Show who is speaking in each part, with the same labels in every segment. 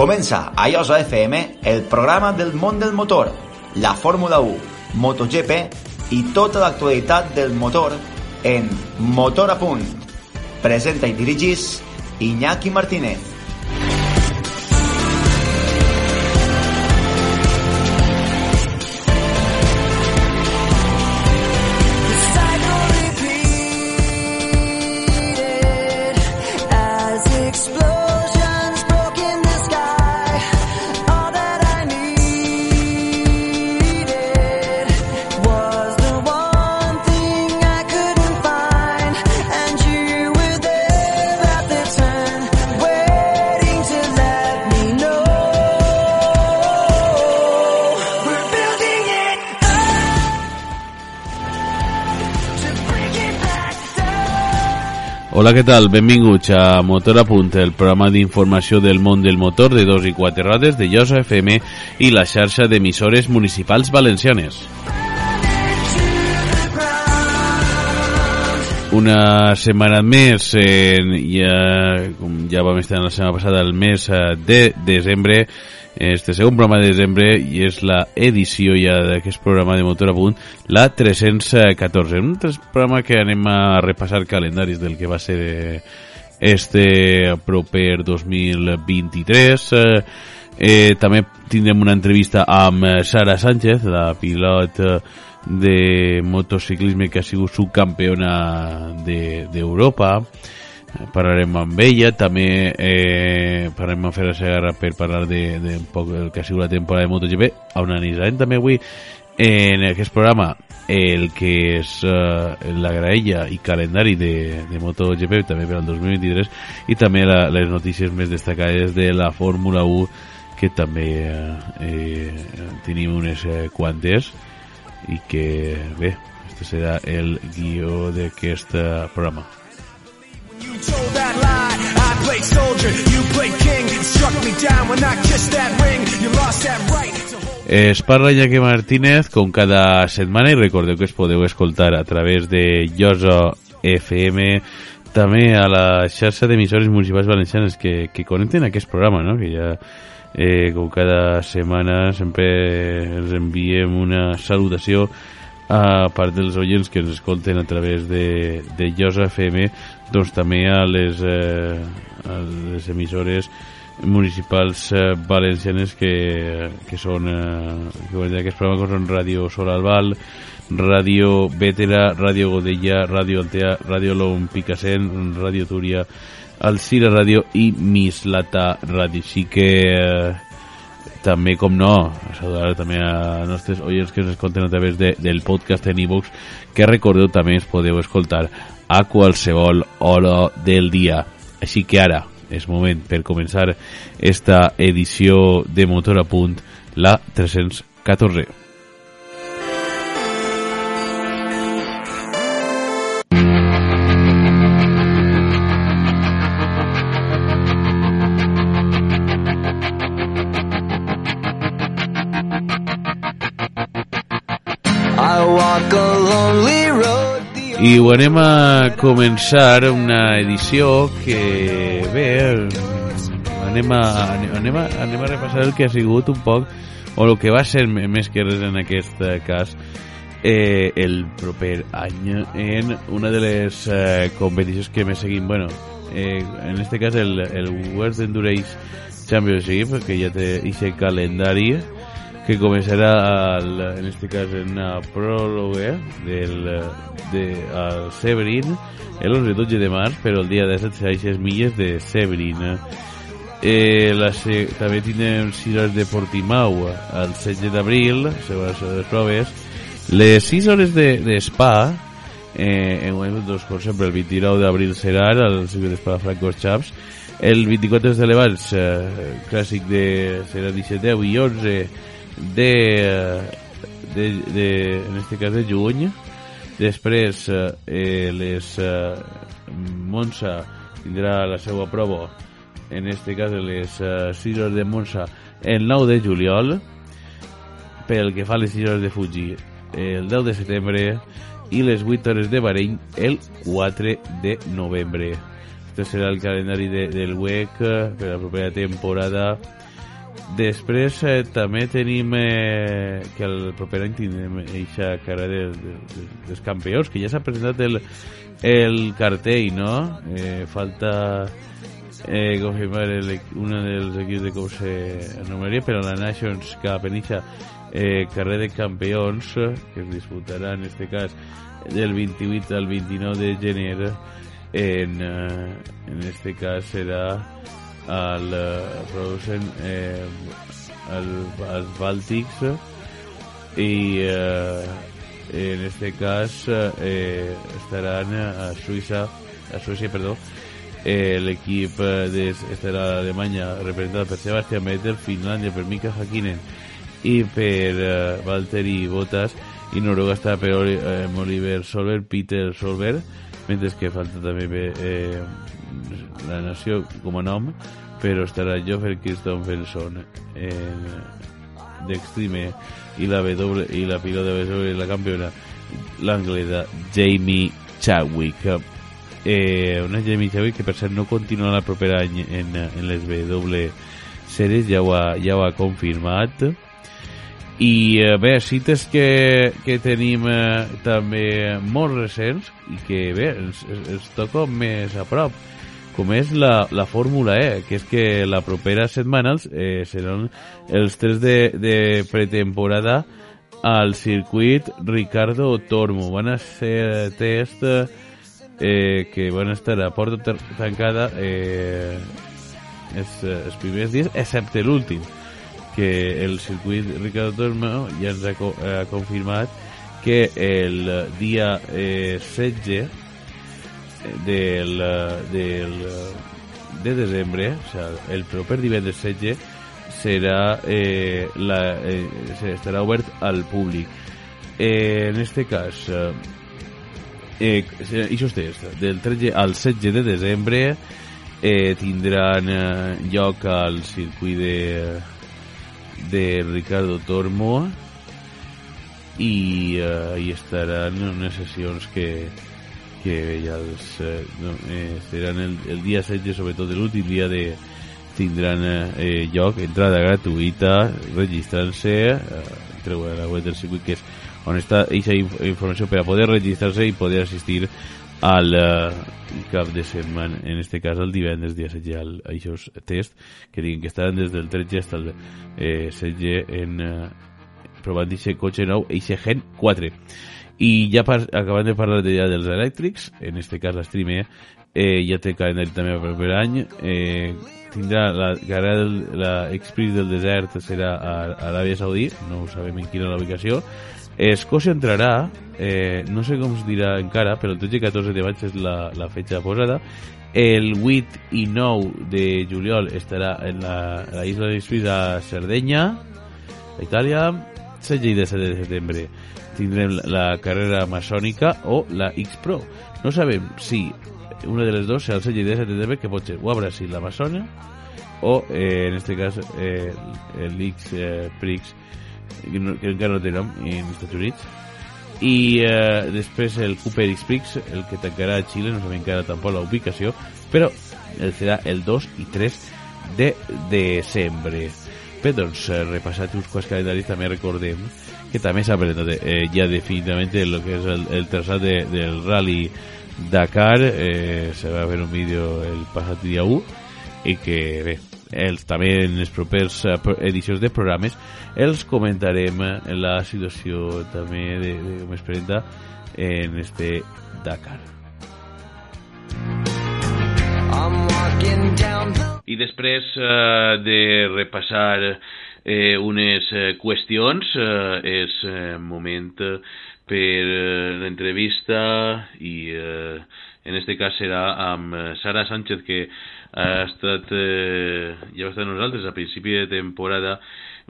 Speaker 1: Comença a Iosa FM el programa del món del motor, la Fórmula 1, MotoGP i tota l'actualitat del motor en Motor a Punt. Presenta i dirigís Iñaki Martínez.
Speaker 2: Hola, què tal? Benvinguts a Motor a Punt, el programa d'informació del món del motor de dos i quatre rodes de Llosa FM i la xarxa d'emissores municipals valencianes. Una setmana més, eh, ja, com ja vam estar la setmana passada, el mes eh, de desembre, este segon programa de desembre i és la edició ja d'aquest programa de Motor a Punt, la 314. Un programa que anem a repassar calendaris del que va ser eh, este proper 2023. Eh, eh, també tindrem una entrevista amb eh, Sara Sánchez, la pilot de motociclisme que ha sigut subcampeona de- d'Europa. De, parlarem amb ella, també eh, parlarem amb Ferra Segarra per parlar de, de un poc el que ha sigut la temporada de MotoGP, on analitzarem també avui en aquest programa el que és eh, la graella i calendari de, de MotoGP també per al 2023 i també la, les notícies més destacades de la Fórmula 1 que també eh, eh, tenim unes eh, quantes i que bé, este serà el guió d'aquest eh, programa
Speaker 3: told that lie. I played soldier, you played king. Struck me down when I kissed that ring. You lost that right.
Speaker 2: Es parla Iñaki Martínez com cada setmana i recordeu que es podeu escoltar a través de Llosa FM també a la xarxa d'emissores municipals valencianes que, que connecten aquest programa, no? que ja eh, com cada setmana sempre els enviem una salutació a part dels oients que ens escolten a través de, de Llosa FM doncs també a les, eh, a les emissores municipals eh, valencianes que, que són eh, que volen dir aquest programa que són Ràdio Sol Albal Ràdio Vétera, Ràdio Godella Ràdio Altea, Ràdio Lom Picassent Ràdio Túria Alcira Ràdio i Mislata Ràdio. Així que eh, també, com no, saludar també a nostres oients que ens escolten a través de, del podcast en iVoox, que recordeu també es podeu escoltar a qualsevol hora del dia. Així que ara és moment per començar esta edició de Motor a Punt, la 314.
Speaker 4: I
Speaker 2: ho anem a començar una edició que, bé, anem a, anem a, anem a repassar el que ha sigut un poc, o el que va ser més que res en aquest eh, cas, eh, el proper any en una de les eh, competicions que més seguim, bueno, eh, en este cas el, el World Endurance Championship, que ja té aquest calendari, que començarà al, en este cas en una pròloga del, de, al Severin el 11 12 de març però el dia 17 serà 6 milles de Severin. Eh, la, també tindrem 6 hores de Portimau el 16 d'abril segons les proves. Les 6 hores de, de Spa eh, en guany, doncs, com sempre el 29 d'abril serà el circuit d'Espa de Franco Chaps. El 24 de Levants eh, clàssic de, serà 17 10 i 11 de, de, de, en este cas de juny. Després eh, les eh, Monza tindrà la seva prova en este cas les eh, 6 hores de Monza el 9 de juliol. Pel que fa a les 6 hores de Fuji el 10 de setembre i les 8 hores de Bahrein el 4 de novembre. Este serà el calendari de, del WEC per la propera temporada Després eh, també tenim eh, que el proper any tindrem eixa cara de, de, de, dels campions, que ja s'ha presentat el, el cartell, no? Eh, falta eh, confirmar el, un dels equips de com s'anomenaria, però la Nations Cup en eixa eh, carrer de campions que es disputarà en este cas del 28 al 29 de gener en, eh, en este cas serà al eh, producen eh, al, als Bàltics i eh, en este cas eh, estaran a Suïssa a Suècia, perdó eh, l'equip de, estarà a Alemanya representat per Sebastian Vettel, Finlàndia per Mika Hakkinen i per eh, Valtteri Bottas i Noruega està per eh, Oliver Solberg, Peter Solberg mentre que falta també eh, la nació com a nom però estarà Joffer Kristofferson en d'Extreme i la W i la pilota de la campiona l'anglesa Jamie Chadwick. Eh, una Jamie Chadwick que per cert no continua el proper any en, en les W sèries ja ho ha, ja ho ha confirmat i eh, bé, cites que, que tenim eh, també molt recents i que bé, ens, ens- toca més a prop com és la, la Fórmula E, que és que la propera setmana eh, seran els tres de, de pretemporada al circuit Ricardo Tormo. Van a ser test eh, que van estar a porta tancada eh, els, els primers dies, excepte l'últim, que el circuit Ricardo Tormo ja ens ha, co- ha confirmat que el dia eh, 16 del, eh, del eh, de desembre, o sea, el proper divendres 16 serà eh, la, eh, estarà obert al públic. Eh, en este cas, eh, eh, això és del 13 al 16 de desembre eh, tindran eh, lloc al circuit de, de Ricardo Tormo i eh, hi estaran unes sessions que, que ja els, eh, no, eh, seran el, el dia 16, sobretot l'últim dia de tindran eh, lloc, entrada gratuïta, registrant-se, eh, la web del circuit, que és on està aquesta informació per poder registrar-se i poder assistir al eh, cap de setmana, en este cas el divendres dia 16 al, a test que diguin que estaran des del 13 fins al eh, 16 en eh, provant aquest cotxe nou, aquest Gen 4 i ja par acabant de parlar de, ja dels elèctrics, en este cas la Stream E, eh, ja té calendari també per proper any, eh, tindrà la carrera del, la del desert serà a, a Aràbia Saudí, no sabem en quina la ubicació, Escòcia entrarà, eh, no sé com es dirà encara, però el 13 i 14 de maig és la, la fetxa posada. El 8 i 9 de juliol estarà en la, a la isla de Suïssa Sardenya, a Itàlia, 16 i 17 de setembre tindrem la, carrera masònica o la X-Pro. No sabem si una de les dos serà el 16 i 17 de setembre, que pot ser o a Brasil la maçona o, eh, en este cas, eh, el X-Prix, que, encara no té nom en Estats Units. I eh, després el Cooper X-Prix, el que tancarà a Xile, no sabem encara tampoc la ubicació, però el serà el 2 i 3 de desembre. Bé, doncs, eh, repassat uns quants calendaris, també recordem que també s'ha presentat eh, ja definitivament el que és el, el traçat de, del Rally Dakar, eh, se va fer un vídeo el passat dia 1 i que, bé, els, també en les propers eh, edicions de programes els comentarem eh, la situació també de, de com es presenta en este Dakar. I després eh, de repassar eh, unes eh, qüestions, eh, és eh, moment eh, per eh, l'entrevista i eh, en este cas serà amb eh, Sara Sánchez que ha estat eh, ja va estar nosaltres a principi de temporada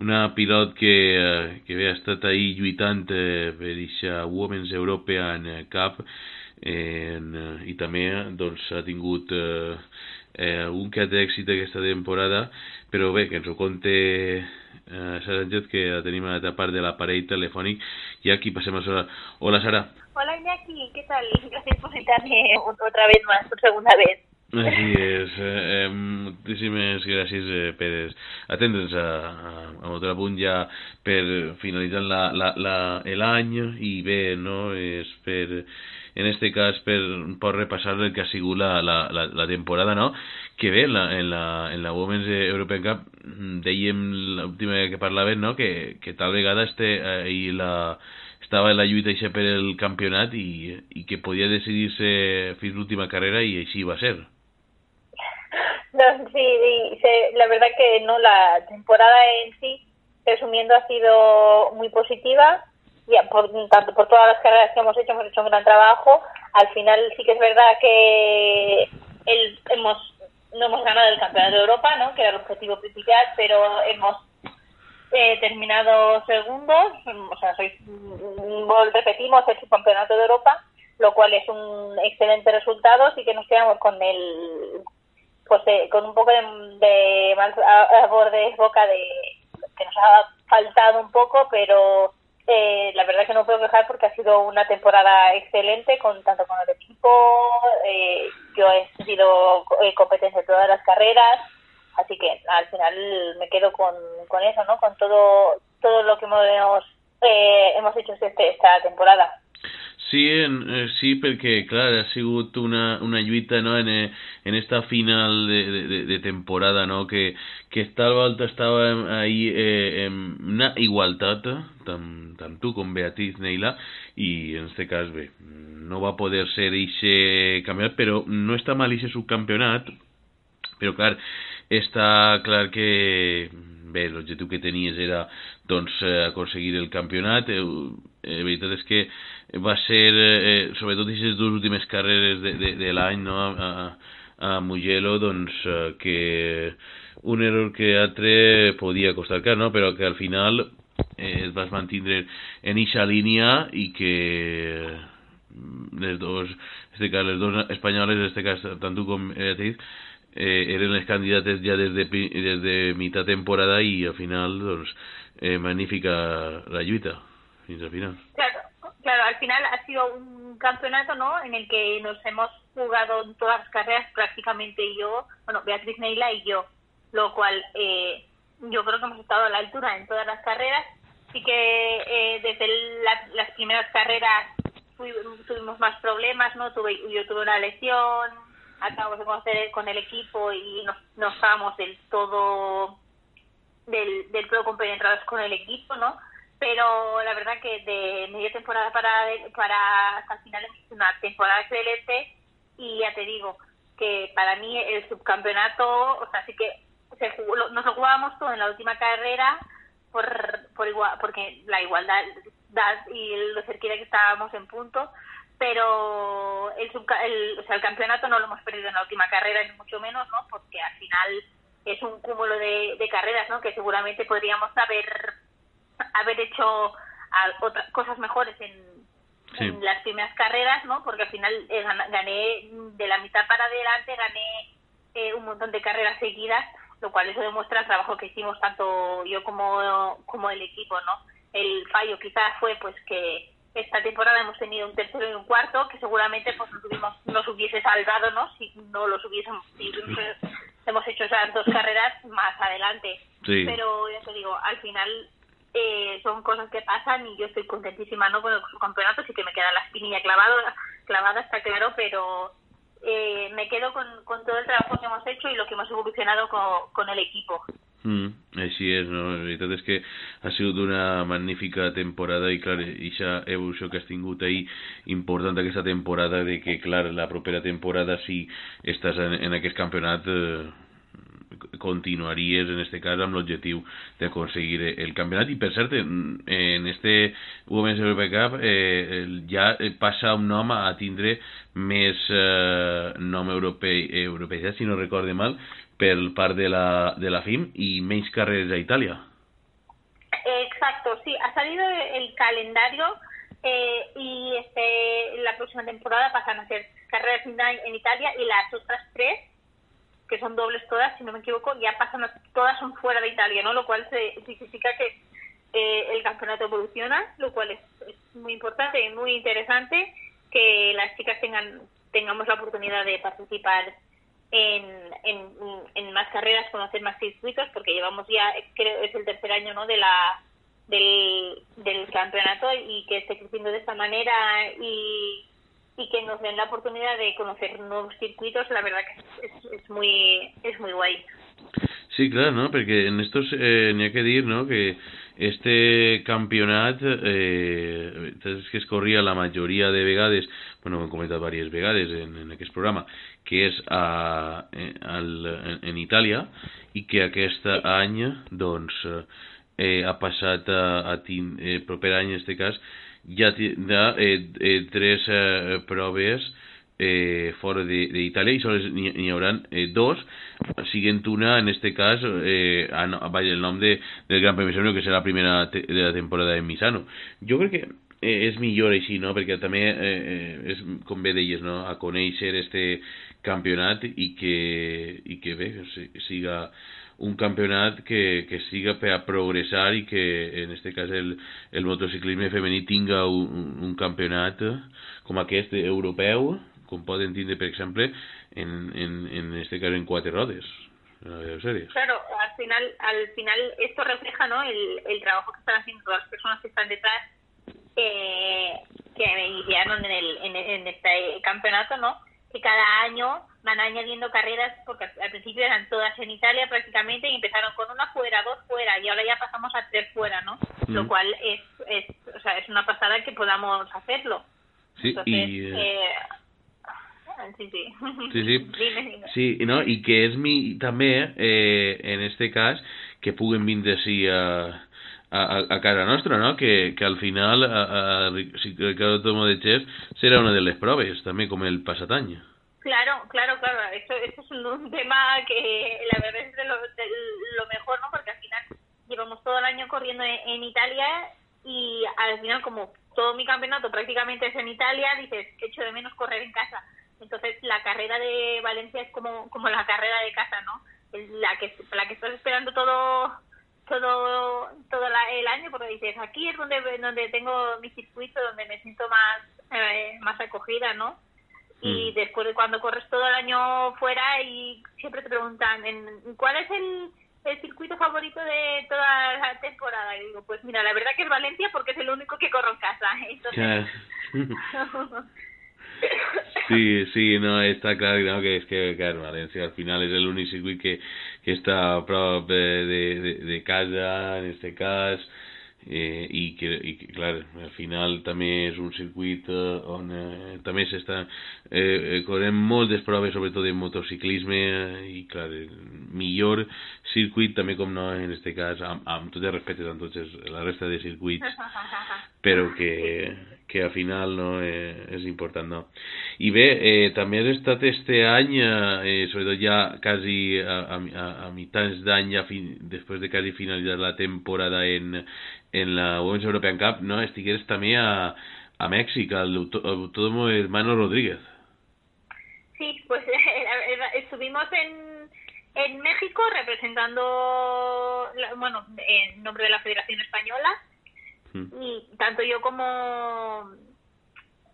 Speaker 2: una pilot que, eh, que bé, ha estat ahí lluitant eh, per aquesta Women's European Cup en, i també doncs, ha tingut eh, eh, un que té èxit aquesta temporada però bé, que ens ho conte eh, Sara Sánchez que la tenim a l'altra part de l'aparell telefònic i aquí passem a Sara Hola Sara
Speaker 5: Hola Iñaki, ¿qué tal? Gracias por invitarme otra vez más, por segunda vez.
Speaker 2: Així és. Eh, eh, moltíssimes gràcies eh, per atendre'ns a, a, a Motor Punt ja per finalitzar la, la, la, l'any i bé, no? És per, en este cas, per poc repassar el que ha la, la, la, temporada, no? Que bé, en la, en la, en la Women's European Cup mm, dèiem l'última vegada que parlaven, no? Que, que tal vegada este, eh, i la, estava en la lluita per el campionat i, i que podia decidir-se fins l'última carrera i així va ser.
Speaker 5: No, sí, se- la verdad que no, la temporada en sí, resumiendo, ha sido muy positiva. Ya, por, tanto por todas las carreras que hemos hecho, hemos hecho un gran trabajo. Al final sí que es verdad que el, hemos no hemos ganado el campeonato de Europa, ¿no? que era el objetivo principal, pero hemos eh, terminado segundos, o sea, sois, mm, repetimos el subcampeonato de Europa, lo cual es un excelente resultado, sí que nos quedamos con el pues eh, con un poco de, de mal sabor de boca de que nos ha faltado un poco, pero eh, la verdad que no puedo quejar porque ha sido una temporada excelente con tanto con el equipo, eh, yo he sido eh, competencia en todas las carreras, así que al final me quedo con, con eso, ¿no? Con todo todo lo que hemos eh, hemos hecho este, esta temporada.
Speaker 2: Sí, en, eh, sí, perquè, clar, ha sigut una, una lluita no, en, eh, en esta final de- de, de temporada, no, que, que tal volta estava ahí eh, en una igualtat, tant, tant tu com Beatriz Neila, i en este cas, bé, no va poder ser eixe campionat, però no està mal eixe subcampionat, però clar, està clar que bé, l'objectiu que tenies era doncs eh, aconseguir el campionat eh, eh, veritat és que va ser eh, sobretot aquestes dues últimes carreres de, de, de l'any no? a, a, a Mugello doncs eh, que un error que altre podia costar car, no? que al final eh, es vas en eixa línia i que les dos, este cas, les dos espanyoles, en este cas, tant tu com Beatriz, eh, eren les candidates ja des de, mitad temporada i al final, doncs, eh, magnífica la lluita, al final.
Speaker 5: Claro, claro, al final ha sido un campeonato, ¿no? En el que nos hemos jugado en todas las carreras prácticamente yo, bueno, Beatriz Neila y yo, lo cual eh, yo creo que hemos estado a la altura en todas las carreras. Sí que eh, desde la- las primeras carreras tuvimos más problemas, ¿no? Tuve, yo tuve una lesión, acabamos de conocer con el equipo y no, no estábamos del todo del, del todo compenetrados con el equipo, ¿no? Pero la verdad que de media temporada para, para hasta el final es una temporada excelente y ya te digo que para mí el subcampeonato, o sea, sí que se jugó- lo- nos lo jugábamos todo en la última carrera por, por igual, porque la igualdad da- y lo cerquita que estábamos en punto, pero el, el, o sea, el campeonato no lo hemos perdido en la última carrera, ni mucho menos, ¿no? Porque al final es un cúmulo de, de carreras, ¿no? Que seguramente podríamos haber haber hecho a- cosas mejores en,
Speaker 2: Sí.
Speaker 5: en las primeras carreras, ¿no? Porque al final eh, gané de la mitad para adelante, gané eh, un montón de carreras seguidas, lo cual eso demuestra el trabajo que hicimos tanto yo como, como el equipo, ¿no? El fallo quizás fue pues que esta temporada hemos tenido un tercero y un cuarto que seguramente pues nos, hubiésemos- nos hubiese salvado, ¿no? Si no los hubiésemos, si hemos hecho esas dos carreras más adelante.
Speaker 2: Sí.
Speaker 5: Pero ya te digo, al final eh, son cosas que pasan y yo estoy contentísima no con el campeonato, sí que me queda la espinilla clavado, clavada, está claro, pero eh, me quedo con, con todo el trabajo que hemos hecho y lo que hemos evolucionado con, con el equipo.
Speaker 2: Mm, així és, no? La veritat és que ha sigut una magnífica temporada i, clar, aquesta evolució que has tingut ahir important aquesta temporada de que, clar, la propera temporada si estàs en, en aquest campionat eh, continuaries en este cas amb l'objectiu d'aconseguir el campionat. I per cert en este Women's Europe Cup eh, ja passa un nom a tindre més eh, nom europeu, europeitzat si no recorde mal per part de la, de la FIM i menys carreres a Itàlia.
Speaker 5: Exacto, sí, ha salido el calendario eh, y este la próxima temporada pasan a ser carreras en Italia y las otras tres, que son dobles todas, si no me equivoco, ya pasan, todas son fuera de Italia, ¿no? Lo cual se, significa que eh, el campeonato evoluciona, lo cual es, es muy importante y muy interesante que las chicas tengan tengamos la oportunidad de participar en, en, en más carreras, conocer más circuitos, porque llevamos ya, creo, es el tercer año, ¿no? De la del, del campeonato y que esté creciendo de esta manera y, y que nos den la oportunidad de conocer nuevos circuitos, la verdad que es, es, es muy es muy guay.
Speaker 2: Sí, clar, no? Perquè en estos eh, que dir, no?, que este campionat eh, que es corria la majoria de vegades, bueno, hem comentat diverses vegades en, en programa, que és a, eh, en, en Itàlia i que aquest any, doncs, eh, ha passat a, a tin, eh, proper any, en este cas, ja tindrà eh, eh, tres eh, proves eh, fora d'Itàlia i sols n'hi haurà eh, dos, siguent una, en este cas, eh, a, a, vaya, el nom de, del Gran Premi Misano, que serà la primera te, de la temporada de Misano. Jo crec que eh, és millor així, no?, perquè també eh, eh, és, com bé deies, no?, a conèixer este campionat i que, i que bé, si- siga un campionat que, que siga per a progressar i que en este cas el, el motociclisme femení tinga un, un- campionat com aquest europeu, com poden tindre, per exemple, en, en, en este cas en quatre rodes.
Speaker 5: Claro, al final, al final esto refleja ¿no? el, el trabajo que están haciendo todas las personas que están detrás, eh, que iniciaron en, el, en, en este campeonato, ¿no? Que cada año van añadiendo carreras, porque al principio eran todas en Italia prácticamente, y empezaron con una fuera, dos fuera, y ahora ya pasamos a tres fuera, ¿no? Lo cual es, es, o sea, es una pasada que podamos hacerlo.
Speaker 2: Sí,
Speaker 5: Entonces,
Speaker 2: eh,
Speaker 5: eh, sí, sí.
Speaker 2: Sí, sí.
Speaker 5: Dime, dime.
Speaker 2: Sí, no? i que és mi, també, eh, en este cas, que puguen vindre així a, a, a- a casa nostra, no? Que, que al final, a, a, Ricardo Tomo de Chess serà una de les proves, també com el passat.
Speaker 5: Claro, claro, claro. Esto, esto es un, tema que la verdad es de lo, lo mejor, ¿no? Porque al final llevamos todo el año corriendo en, en Italia y al final como todo mi campeonato prácticamente es en Italia, dices, echo de menos correr en casa. Entonces la carrera de Valencia es como, como la carrera de casa, ¿no? La que, la que estás esperando todo todo todo la- el año porque dices aquí es donde donde tengo mi circuito donde me siento más eh, más acogida no y
Speaker 2: Mm.
Speaker 5: después de cuando corres todo el año fuera y siempre te preguntan en, cuál es el, el circuito favorito de toda la temporada y digo pues mira la verdad que es Valencia porque es el único que corro en casa entonces
Speaker 2: Sí, sí, no, està clar no, que és que, clar, València al final és l'únic circuit que, que està a prop de, de, de, casa, en este cas, eh, i, que, i que, clar, al final també és un circuit eh, on eh, també s'està eh, eh, corrent moltes proves, sobretot de motociclisme, eh, i, clar, el millor circuit també com no, en este cas, amb, amb tot el respecte amb tots els, la resta de circuits, però que, que al final no eh, és important no. i bé, eh, este any eh, sobretot ja quasi a, a, a, mitjans d'any de quasi finalitzar la temporada en, en la Women's European Cup no? estigueres també a, a Mèxic al autó- Autódromo Hermano Rodríguez
Speaker 5: Sí, pues estuvimos en, en México representando, bueno, en nombre de la Federación Española. Y tanto yo como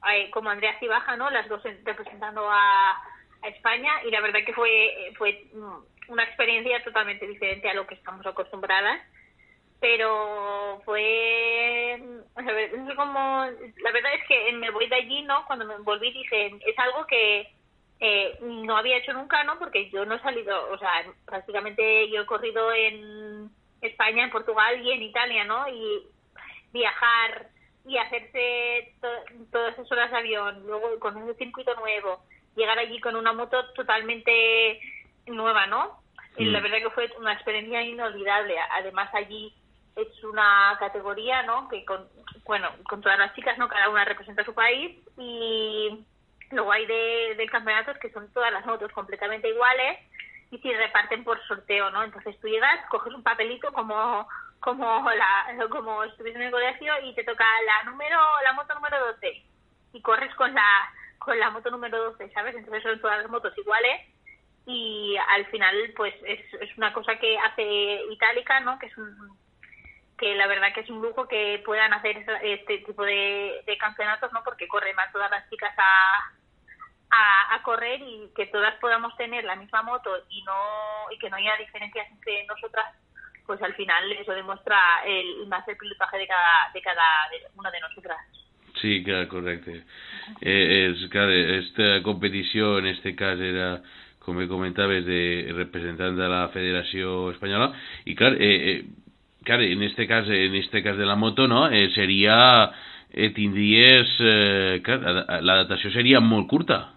Speaker 5: ay, como Andrea Cibaja, ¿no? Las dos en- representando a, España y la verdad que fue fue una experiencia totalmente diferente a lo que estamos acostumbradas pero fue cómo la verdad es que me voy de allí no cuando me volví dije es algo que eh, no había hecho nunca no porque yo no he salido o sea prácticamente yo he corrido en España en Portugal y en Italia no y viajar y hacerse to- todas esas horas de avión luego con ese circuito nuevo llegar allí con una moto totalmente nueva no y
Speaker 2: Mm.
Speaker 5: la verdad que fue una experiencia inolvidable. Además allí es una categoría, ¿no? Que con, bueno, con todas las chicas, ¿no? Cada una representa su país y lo guay de, del campeonato es que son todas las motos completamente iguales y se reparten por sorteo, ¿no? Entonces tú llegas, coges un papelito como como la como estuviste en el colegio y te toca la número la moto número 12 y corres con la con la moto número 12, ¿sabes? Entonces son todas las motos iguales y al final pues es, es una cosa que hace Itálica, ¿no? Que es un que la verdad que es un lujo que puedan hacer este tipo de, de campeonatos, ¿no? Porque corren más todas las chicas a, a, a correr y que todas podamos tener la misma moto y no y que no haya diferencias entre nosotras pues al final eso demuestra el más el pilotaje de cada de cada de una de nosotras
Speaker 2: Sí, clar, correcte. Eh, esta competició en este cas era, com bé comentaves, de representant de la Federació Espanyola, i clar, eh, eh, clar en este cas, en este cas de la moto, no?, eh, seria, eh, tindries, eh, clar, la- l'adaptació seria molt curta.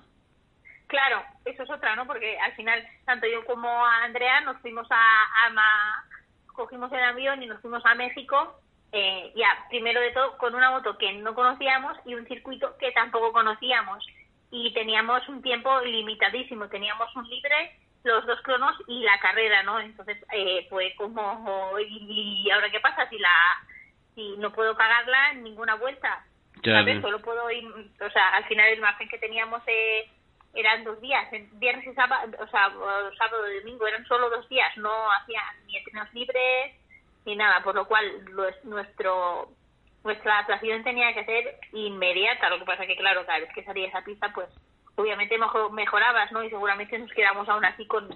Speaker 5: Claro, eso es otra, ¿no? Porque al final, tanto yo como Andrea nos fuimos a, a Ma- cogimos el avión y nos fuimos a México, eh, ya, primero de todo, con una moto que no conocíamos y un circuito que tampoco conocíamos. Y teníamos un tiempo limitadísimo, teníamos un libre, los dos cronos y la carrera, ¿no? Entonces, eh, fue como, ¿y, y ahora qué pasa si la si no puedo cagarla en ninguna vuelta?
Speaker 2: Claro.
Speaker 5: ¿sabes? Solo puedo ir, o sea, al final el margen que teníamos eh, eran dos días, viernes y sábado, o sea, sábado y domingo, eran solo dos días, no hacían ni entrenos libres ni nada, por lo cual nuestro nuestra adaptación tenía que ser inmediata, lo que pasa que claro, cada vez que salía esa pista, pues obviamente mejo- mejorabas, ¿no? Y seguramente nos quedamos aún así con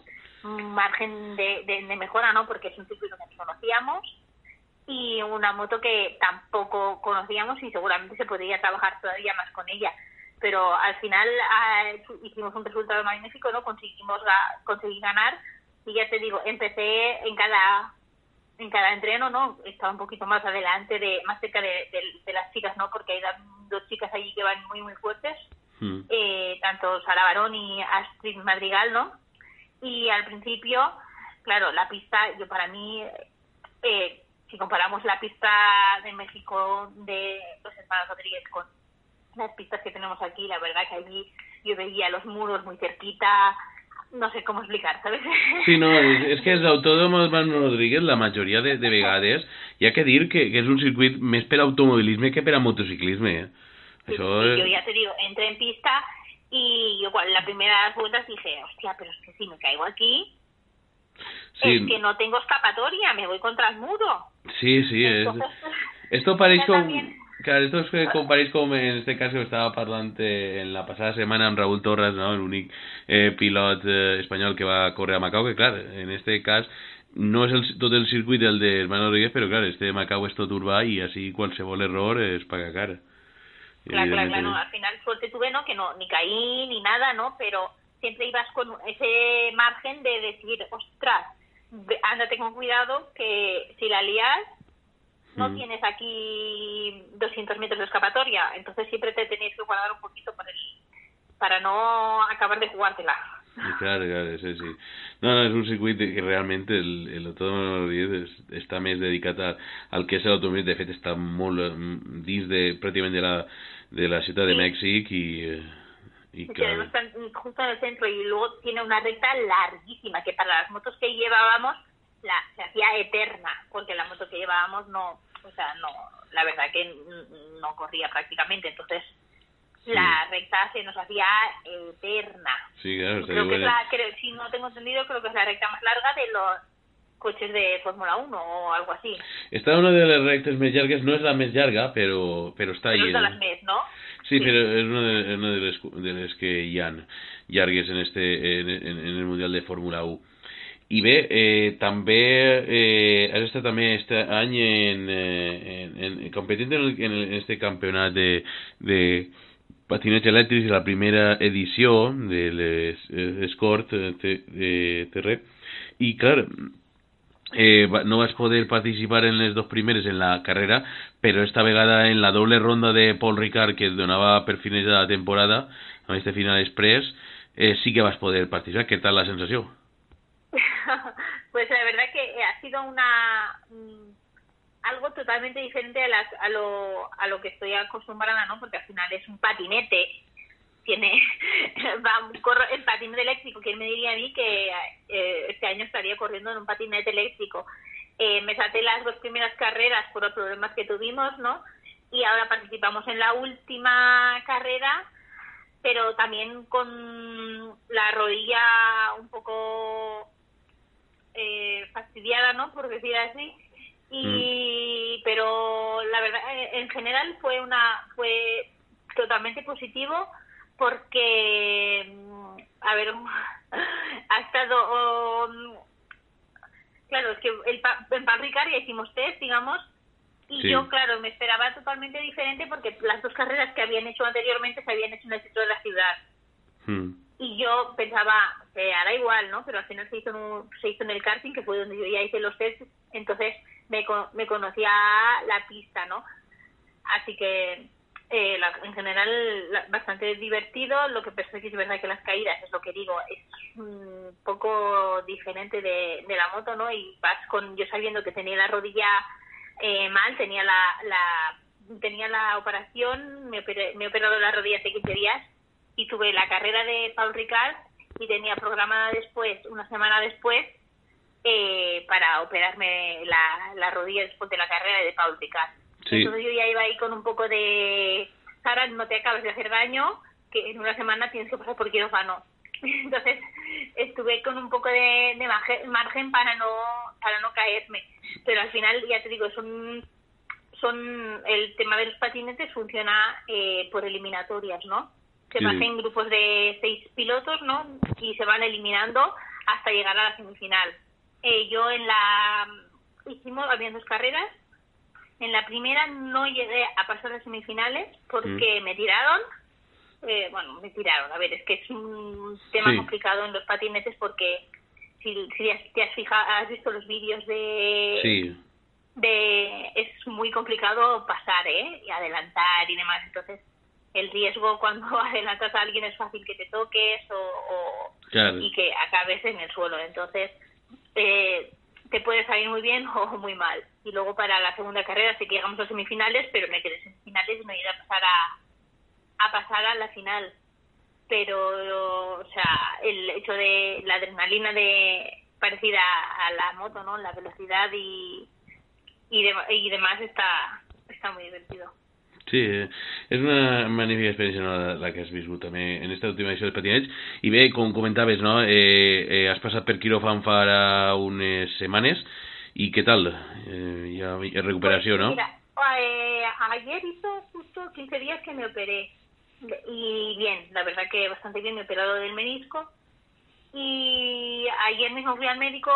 Speaker 5: margen de, de, de mejora, ¿no? Porque es un circuito que no conocíamos y una moto que tampoco conocíamos y seguramente se podría trabajar todavía más con ella. Pero al final ah, hicimos un resultado magnífico, ¿no? Conseguimos conseguí ganar y ya te digo, empecé en cada en cada entreno, ¿no? Estaba un poquito más adelante, de más cerca de, de- de las chicas, ¿no? Porque hay dos chicas allí que van muy, muy fuertes
Speaker 2: Mm.
Speaker 5: eh, tanto Sara Barón y Astrid Madrigal, ¿no? Y al principio, claro, la pista, yo para mí, eh, si comparamos la pista de México de los hermanos Rodríguez con las pistas que tenemos aquí, la verdad que allí yo veía los muros muy cerquita, no sé cómo explicar, ¿sabes?
Speaker 2: Sí, no, és, és que els autòdroms Manuel Rodríguez, la majoria de, de vegades, hi ha que dir que, que és un circuit més per automobilisme que per a motociclisme. Eh?
Speaker 5: Sí,
Speaker 2: Això
Speaker 5: sí,
Speaker 2: és...
Speaker 5: yo ya te digo, entré en pista y yo cuando la primera las vueltas dije, hostia, pero es que si me caigo aquí,
Speaker 2: Sí,
Speaker 5: es que no tengo escapatoria, me voy contra el muro.
Speaker 2: sí, sí, és... Esto com...
Speaker 5: también-
Speaker 2: Claro, esto es que compareix com en este cas que estava parlant eh, en la passada setmana amb Raúl Torres, no? l'únic eh, pilot eh, espanyol que va córrer a Macau, que clar, en este cas no és el, tot el circuit del de Hermano Rodríguez, però clar, este de Macau és tot urbà i així qualsevol error es paga cara.
Speaker 5: Claro, claro, claro,
Speaker 2: Evidentment.
Speaker 5: no, al final suerte tuve, ¿no? Que no, ni caí ni nada, ¿no? Pero siempre ibas con ese margen de decir, ostras, ándate con cuidado que si la lías no
Speaker 2: Mm.
Speaker 5: tienes aquí 200 metros de escapatoria, entonces siempre te tenías que guardar un poquito para, el- para no acabar de jugártela.
Speaker 2: I Clar, clar, sí, sí. No, no, és un circuit que realment el, el Autódromo està més dedicat a, al que és l'automobilisme, de fet està molt eh, dins de, pràcticament de la, de la ciutat de
Speaker 5: Sí.
Speaker 2: Mèxic i, eh, i
Speaker 5: Y que
Speaker 2: clar,
Speaker 5: además están justo en el centro y luego tiene una recta larguísima que para las motos que llevábamos la se hacía eterna porque la moto que llevábamos no o sea no la verdad que no corría prácticamente entonces la recta se nos hacía eterna
Speaker 2: sí, claro,
Speaker 5: creo que es la creo- si no tengo entendido creo que es la recta más larga de los coches de Fórmula 1 o algo así
Speaker 2: Està una de les rectes més llargues, no és la més llarga, però, però està
Speaker 5: pero
Speaker 2: ahí.
Speaker 5: es de las mes ¿no?
Speaker 2: Sí,
Speaker 5: Sí.
Speaker 2: però és una de, una de, les, de que hi ha llargues en, este, en, en, en el Mundial de Fórmula 1. I bé, eh, també eh, has estat també este any en, eh, en, en, en, en, el- en este campionat de, de patineig elèctric, la primera edició de l'Escort de Terrer, i clar, eh, no vas poder participar en les dos primeres en la carrera, però esta vegada en la doble ronda de Paul Ricard que donava per finalitzada la temporada, amb este final express, eh, sí que vas poder participar. Què tal la sensació?
Speaker 5: pues la verdad que ha sido una mm, algo totalmente diferente a, las, a lo a lo que estoy acostumbrada no porque al final es un patinete. Tiene va corro el patinete eléctrico quién me diría a mí que eh, este año estaría corriendo en un patinete eléctrico eh, me salté las dos primeras carreras por los problemas que tuvimos no y ahora participamos en la última carrera pero también con la rodilla un poco eh, fastidiada, ¿no? Por decir así. Y, pero la verdad, eh, en general fue una, fue totalmente positivo porque, mm, a ver, ha estado, um, claro, es que el, en Pan Ricard ya hicimos test, digamos, y
Speaker 2: Sí.
Speaker 5: yo, claro, me esperaba totalmente diferente porque las dos carreras que habían hecho anteriormente se habían hecho en el centro de la ciudad.
Speaker 2: Mm.
Speaker 5: Y yo pensaba, se hará igual, ¿no? Pero al final se hizo, en se hizo en el karting, que fue donde yo ya hice los tests, entonces me, me conocía la pista, ¿no? Así que eh, la- en general bastante divertido. Lo que pasa es que es verdad que las caídas, es lo que digo, es un poco diferente de, la moto, ¿no? Y vas con, yo sabiendo que tenía la rodilla eh, mal, tenía la, operación, me, operé- he operado la rodilla hace 15 días y tuve la carrera de Paul Ricard y tenía programada después, una semana después, eh, para operarme la, la rodilla después de la carrera de Paul Ricard.
Speaker 2: Sí.
Speaker 5: Entonces yo ya iba ahí con un poco de, Sara, no te acabes de hacer daño, que en una semana tienes que pasar por quirófano. Entonces estuve con un poco de, de marge- margen para no para no caerme. Pero al final, ya te digo, son son el tema de los patinetes funciona eh, por eliminatorias, ¿no? Se
Speaker 2: Sí.
Speaker 5: hacen grupos de seis pilotos, ¿no? Y se van eliminando hasta llegar a la semifinal. Eh, yo en la hicimos había dos carreras. En la primera no llegué a pasar a semifinales porque me tiraron. Eh, bueno, me tiraron. A ver, es que es un tema
Speaker 2: Sí.
Speaker 5: complicado en los patinetes porque si, si te has fijado, has visto los vídeos de
Speaker 2: Sí,
Speaker 5: de es muy complicado pasar, ¿eh? Y adelantar y demás. Entonces, el riesgo cuando adelantas a alguien es fácil que te toques o, o-
Speaker 2: claro.
Speaker 5: y que acabes en el suelo. Entonces, eh, te puede salir muy bien o muy mal. Y luego para la segunda carrera sí que llegamos a semifinales, pero me quedé en semifinales y no llegué a pasar a, a pasar a la final. Pero, o sea, el hecho de la adrenalina de parecida a la moto, ¿no? La velocidad y, y, dem- y demás está, está muy divertido.
Speaker 2: Sí, eh, és una magnífica experiència no, la, que has viscut també en esta última edició del patineig i bé, com comentaves, no, eh, eh, has passat per quiròfan fa ara unes setmanes i tal? Eh, ja, ja recuperació,
Speaker 5: Pues,
Speaker 2: no?
Speaker 5: Mira, eh, ayer hizo justo 15 días que me operé. Y bien, la verdad que bastante bien, me he operado del menisco. Y ayer mismo fui al médico,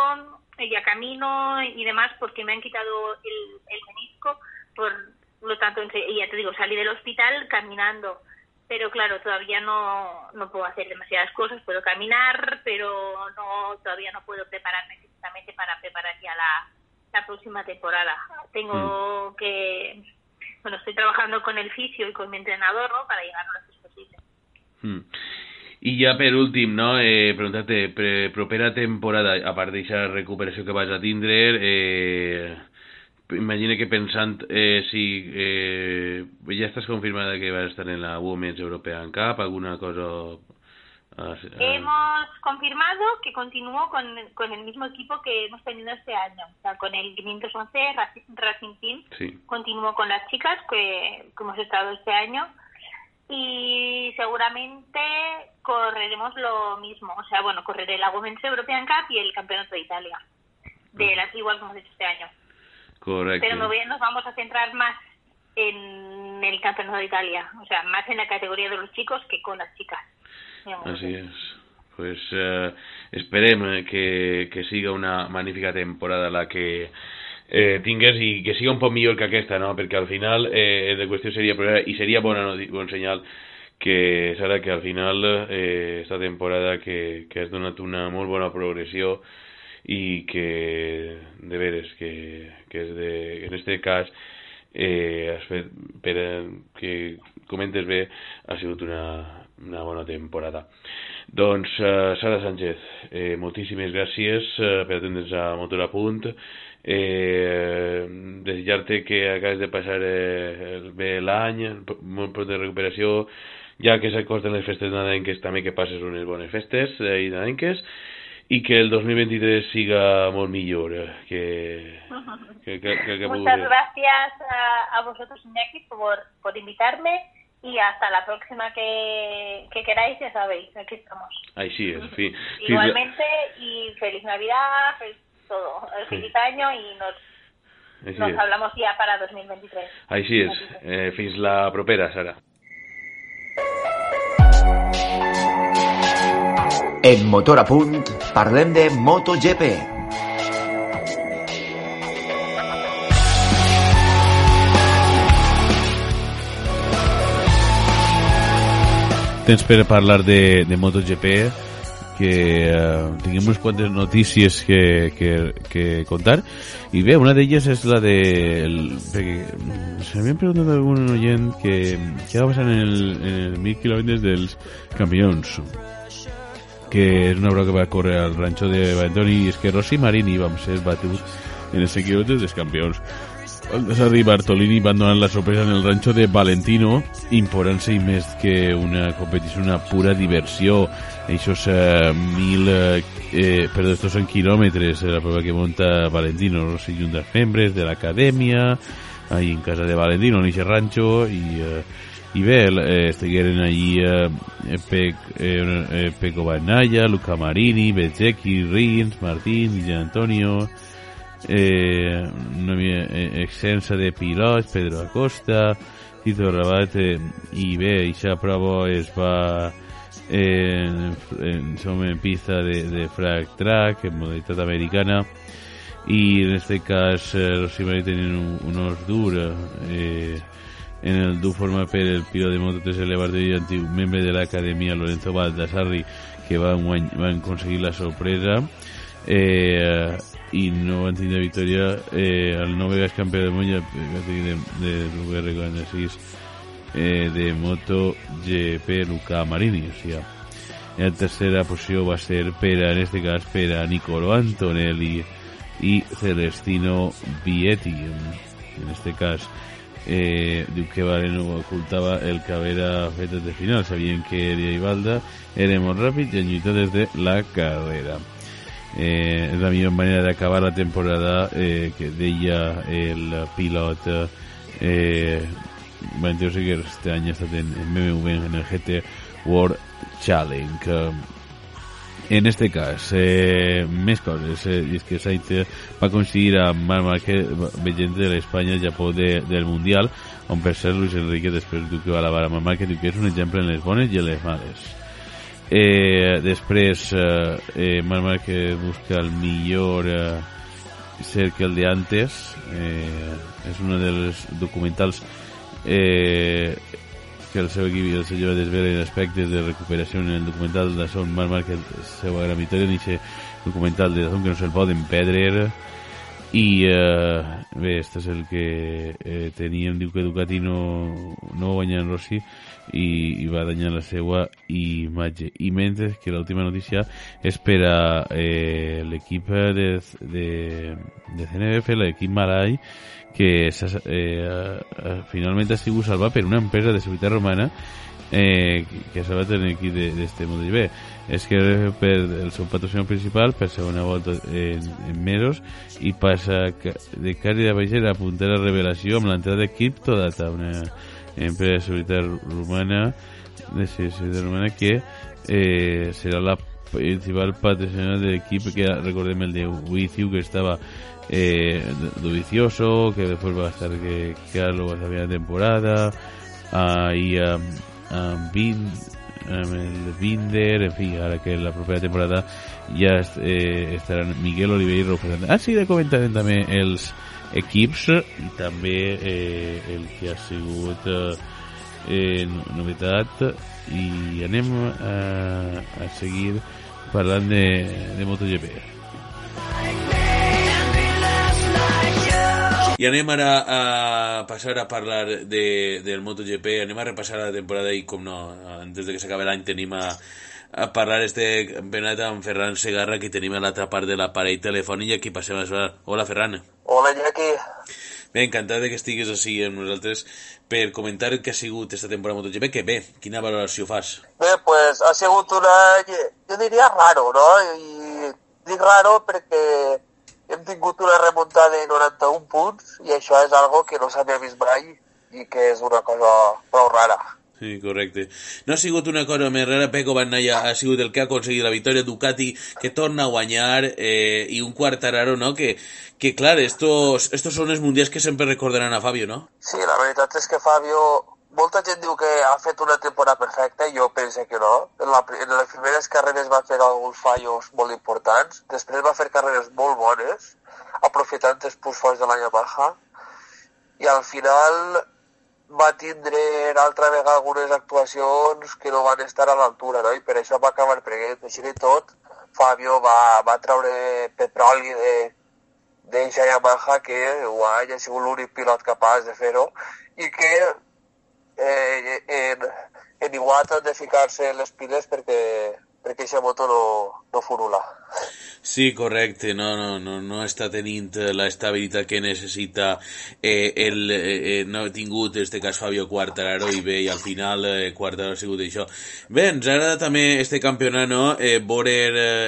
Speaker 5: ya camino y demás, porque me han quitado el, el menisco. Por lo tanto, y ya te digo, salí del hospital caminando. Pero claro, todavía no, no puedo hacer demasiadas cosas. Puedo caminar, pero no todavía no puedo prepararme físicamente para preparar ya la, la próxima temporada. Tengo que, bueno, estoy trabajando con el fisio y con mi entrenador, ¿no? Para llegar lo antes posible.
Speaker 2: Mm. I ja per últim, no, eh, preguntar-te, pre propera temporada, a part d'aquesta recuperació que vas a tindre, eh, imagina que pensant eh, si eh, ja estàs confirmada que vas estar en la Women's European Cup, alguna cosa... ah, ah,
Speaker 5: Hemos confirmado que continúo con, con el mismo equipo que hemos tenido este año, o sea, con el 511 Raci- Racing Team.
Speaker 2: sí.
Speaker 5: Continúo con las chicas que, que hemos estado este año y seguramente correremos lo mismo, o sea, bueno, correré la Women's European Cup y el Campeonato de Italia, de las igual como hemos hecho este año.
Speaker 2: Correcte.
Speaker 5: Pero me voy- nos vamos a centrar más en el Campeonato de Italia, o sea, más en la categoría de los chicos que con las chicas.
Speaker 2: Así es. Pues esperem eh, que, que siga una magnífica temporada la que eh, tingues i que siga un poc millor que aquesta, no? Perquè al final eh, de qüestió seria i seria bona bon senyal que Sara, que al final eh, esta temporada que, que has donat una molt bona progressió i que de veres que, que és de, en este cas eh, has fet, per que comentes bé, ha sigut una, una bona temporada. Doncs, eh, Sara Sánchez, eh, moltíssimes gràcies eh, per atendre'ns a Motor a Punt. Eh, desitjar-te que acabes de passar eh, bé l'any, molt prou de recuperació, ja que s'acosten les festes nadalenques, també que passes unes bones festes eh, i nadalenques, i que el 2023 siga molt millor eh, que, que, que, que, que
Speaker 5: Muchas gracias a, a vosotros, Iñaki, por, por invitarme y hasta la próxima que, que queráis, ya sabéis, aquí estamos.
Speaker 2: Així és, fi, fins,
Speaker 5: Igualmente, y feliz Navidad, feliz todo, el feliz año y nos,
Speaker 2: així,
Speaker 5: nos
Speaker 2: és.
Speaker 5: hablamos ya para 2023.
Speaker 2: així és. Eh, fins la propera, Sara.
Speaker 1: En Motor a Punt parlem de MotoGP.
Speaker 2: Temps per parlar de, de MotoGP que eh, tinguem unes quantes notícies que, que, que contar i bé, una d'elles és la de el, perquè se m'havien preguntat algun oient que què va passar en el, en el 1000 quilòmetres dels campions que és una prova que va córrer al ranxo de Valentoni i és que Rossi Marini vam ser batuts en els quilòmetres dels campions el i Bartolini van donar la sorpresa en el ranxo de Valentino, imposant-se i més que una competició, una pura diversió. Eixos eh, mil, eh, eh, perdó, estos són quilòmetres, la prova que monta Valentino, Rossi i un dels membres de l'acadèmia, ahí en casa de Valentino, en aquest ranxo, i, eh, i bé, eh, estigueren allí eh, Pec, eh, eh, Peco Bagnaya, Luca Marini, Bezzecchi, Rins, Martín, Gian Antonio, eh, eh, extensa de pilots, Pedro Acosta, Tito Rabat, eh, i bé, aquesta prova es va eh, en, en, en pista de, de track, en modalitat americana, i en este cas eh, los Imari tenen un, unos dur eh, en el dur forma per el pilot de Moto 3 Elevar i antic membre de l'acadèmia Lorenzo Baldassarri que van, guany- van aconseguir la sorpresa eh, i no van tindre victòria eh, el nou vegades va tenir de, de l'UR46 eh, de Moto GP Luca Marini o sigui, en la tercera posició va ser per a, en este cas per a Nicolo Antonelli i Celestino Vietti en, este cas eh, diu que Valeno ocultava el que fet de final. Sabien que Eria i Valda eren molt de la carrera. Eh, la millor manera d'acabar la temporada eh, que deia el pilot eh, este estat en, en BMW en el GT World Challenge. eh, en este cas, eh, més coses, eh, i és que Sainz va coincidir amb Marc Márquez veient de l'Espanya Japó de, del Mundial, on per ser Luis Enrique després diu que va alabar a Marc Márquez, diu que és un exemple en les bones i en les males. Eh, després, eh, eh, Marc Márquez busca el millor eh, ser que el de antes, eh, és un dels documentals eh, que el seu equip i el seu lleva desvelen aspectes de recuperació en el documental de Son Marc Márquez seva gran victòria en aquest documental de Dazón que no se'l poden perdre. I eh, bé, este és el que eh, teníem, diu que Ducati no, no guanya en Rossi i, i va danyar la seva imatge. I mentre que l'última notícia és per a eh, l'equip de, de, de CNBF, l'equip Malai que s'ha- eh, eh, finalment ha sigut salvat per una empresa de seguretat romana eh, que- que ha salvat l'equip de- d'este MotoGP és que per el seu patrocinador principal per segona volta en, en mesos i passa de Cari de Baixer a apuntar a revelació amb l'entrada de Cryptodata una empresa de seguretat romana de seguretat romana que eh, serà la principal patrocinador del equip que recordem el de Withiu que estaba eh, Dovicioso que después va a estar que Carlos va a salir la temporada. Ahí um, um, um, el Binder en fin ahora que la propia temporada est, eh, estaran Miguel Oliveira representant ah sí, de comentarem també els equips i també eh, el que ha sigut eh, eh, no- novetat i anem a, a seguir parlant de, de MotoGP I anem ara a passar a parlar de, del MotoGP, anem a repassar la temporada i com no, antes de que s'acabi l'any tenim a, a parlar este campionat amb Ferran Segarra que tenim a l'altra part de l'aparell telefònic i aquí passem a saludar. Hola Ferran.
Speaker 6: Hola, Iñaki.
Speaker 2: Bé, encantat que estiguis així amb nosaltres per comentar el que ha sigut esta temporada MotoGP, que bé, quina valoració fas?
Speaker 6: Bé, pues ha sigut un any, jo diria raro, no? I dic raro perquè hem tingut una remuntada de 91 punts i això és algo que no s'havia vist mai i que és una cosa prou rara.
Speaker 2: Sí, correcte. No ha sigut una cosa més rara, Peco Bagnaia ha sigut el que ha aconseguit la victòria, Ducati que torna a guanyar eh, i un Quartararo, no? Que, que clar, estos, estos són els mundials que sempre recordaran a Fabio, no?
Speaker 6: Sí, la veritat és que Fabio molta gent diu que ha fet una temporada perfecta jo penso que no. En, la, en les primeres carreres va fer alguns fallos molt importants, després va fer carreres molt bones, aprofitant els punts forts de la Yamaha, i al final va tindre altra vegada algunes actuacions que no van estar a l'altura, no? i per això va acabar prenent. Així i tot, Fabio va, va treure petroli de, d'eixa Yamaha que guai, ha sigut l'únic pilot capaç de fer-ho i que eh, en Iguata han de ficar-se les piles perquè, perquè aquesta moto no, no furula.
Speaker 2: Sí, correcte, no, no, no, no està tenint l'estabilitat que necessita eh, el, eh, no ha tingut este cas Fabio Quartararo i bé, i al final eh, Quartararo ha sigut això. Bé, ens agrada també este campionat, no? Eh, veure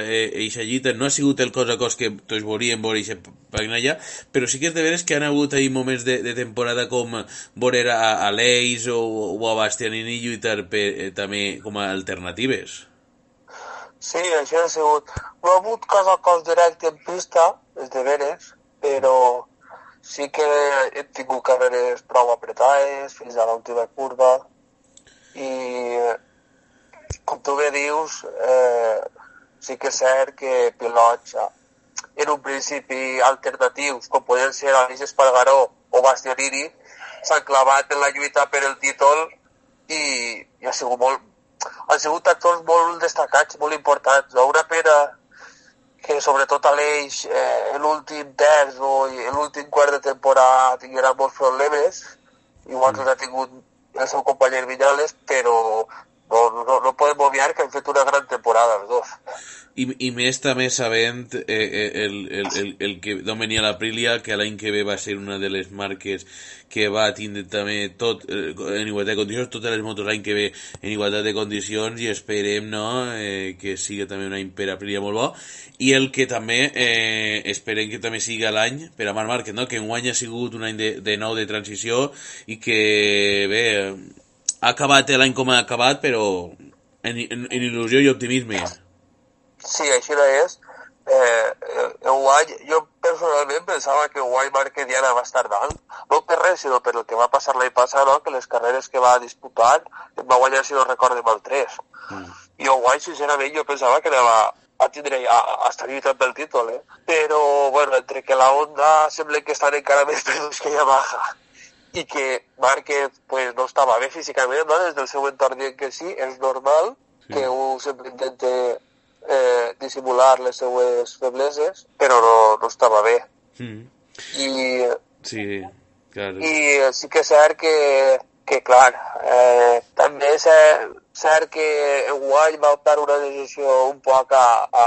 Speaker 2: eh, eixa llita, no ha sigut el cos a cos que tots volíem veure eixa pàgina allà, però sí que és de veres que han hagut ahí moments de, de temporada com veure a, a Leis o, o a Bastianini lluitar per, eh, també com a alternatives.
Speaker 6: Sí, això ha sigut... No ha hagut cos a cos directe en pista, és de veres, però sí que hem tingut carreres prou apretades fins a l'última curva. I com tu bé dius, eh, sí que és cert que pilots eh, en un principi alternatius, com podien ser Alice Espargaró o Bastianini, s'han clavat en la lluita per el títol i, i ha sigut molt, han sigut actors molt destacats, molt importants. Una pena que sobretot a l'Eix eh, l'últim terç o l'últim quart de temporada tinguera molts problemes, igual que els ha tingut el seu company Viñales, però no, no, no podem obviar que han fet una gran temporada els dos.
Speaker 2: I, i més també sabent eh, eh, el, el, el, el que d'on venia l'Aprilia, que l'any que ve va ser una de les marques que va tindre també tot eh, en igualtat de condicions, totes les motos l'any que ve en igualtat de condicions i esperem no, eh, que sigui també un any per Aprilia molt bo i el que també eh, esperem que també sigui l'any per a Marc Márquez, no? que enguany ha sigut un any de, de nou de transició i que bé, ha acabat l'any com ha acabat però en, en, en il·lusió i optimisme.
Speaker 6: Sí, així no és. Eh, eh, Guany, jo personalment pensava que Guany Márquez ja va estar dalt, no per res, sinó per el que va passar l'any passat, no? que les carreres que va disputar va guanyar, si no recordem, el 3. Mm. I Guany, sincerament, jo pensava que anava a tindre a, a estar lluitant pel títol, eh? Però, bueno, entre que la Honda sembla que estan encara més perduts que Yamaha i que Márquez pues, no estava bé físicament, no? des del seu entorn dient que sí, és normal sí. que un sempre intenta eh, dissimular les seues febleses, però no, no estava bé.
Speaker 2: Mm.
Speaker 6: I,
Speaker 2: Sí, clar.
Speaker 6: i sí que és cert que, que clar, eh, també és cert, cert que Guany va optar una decisió un poc a, a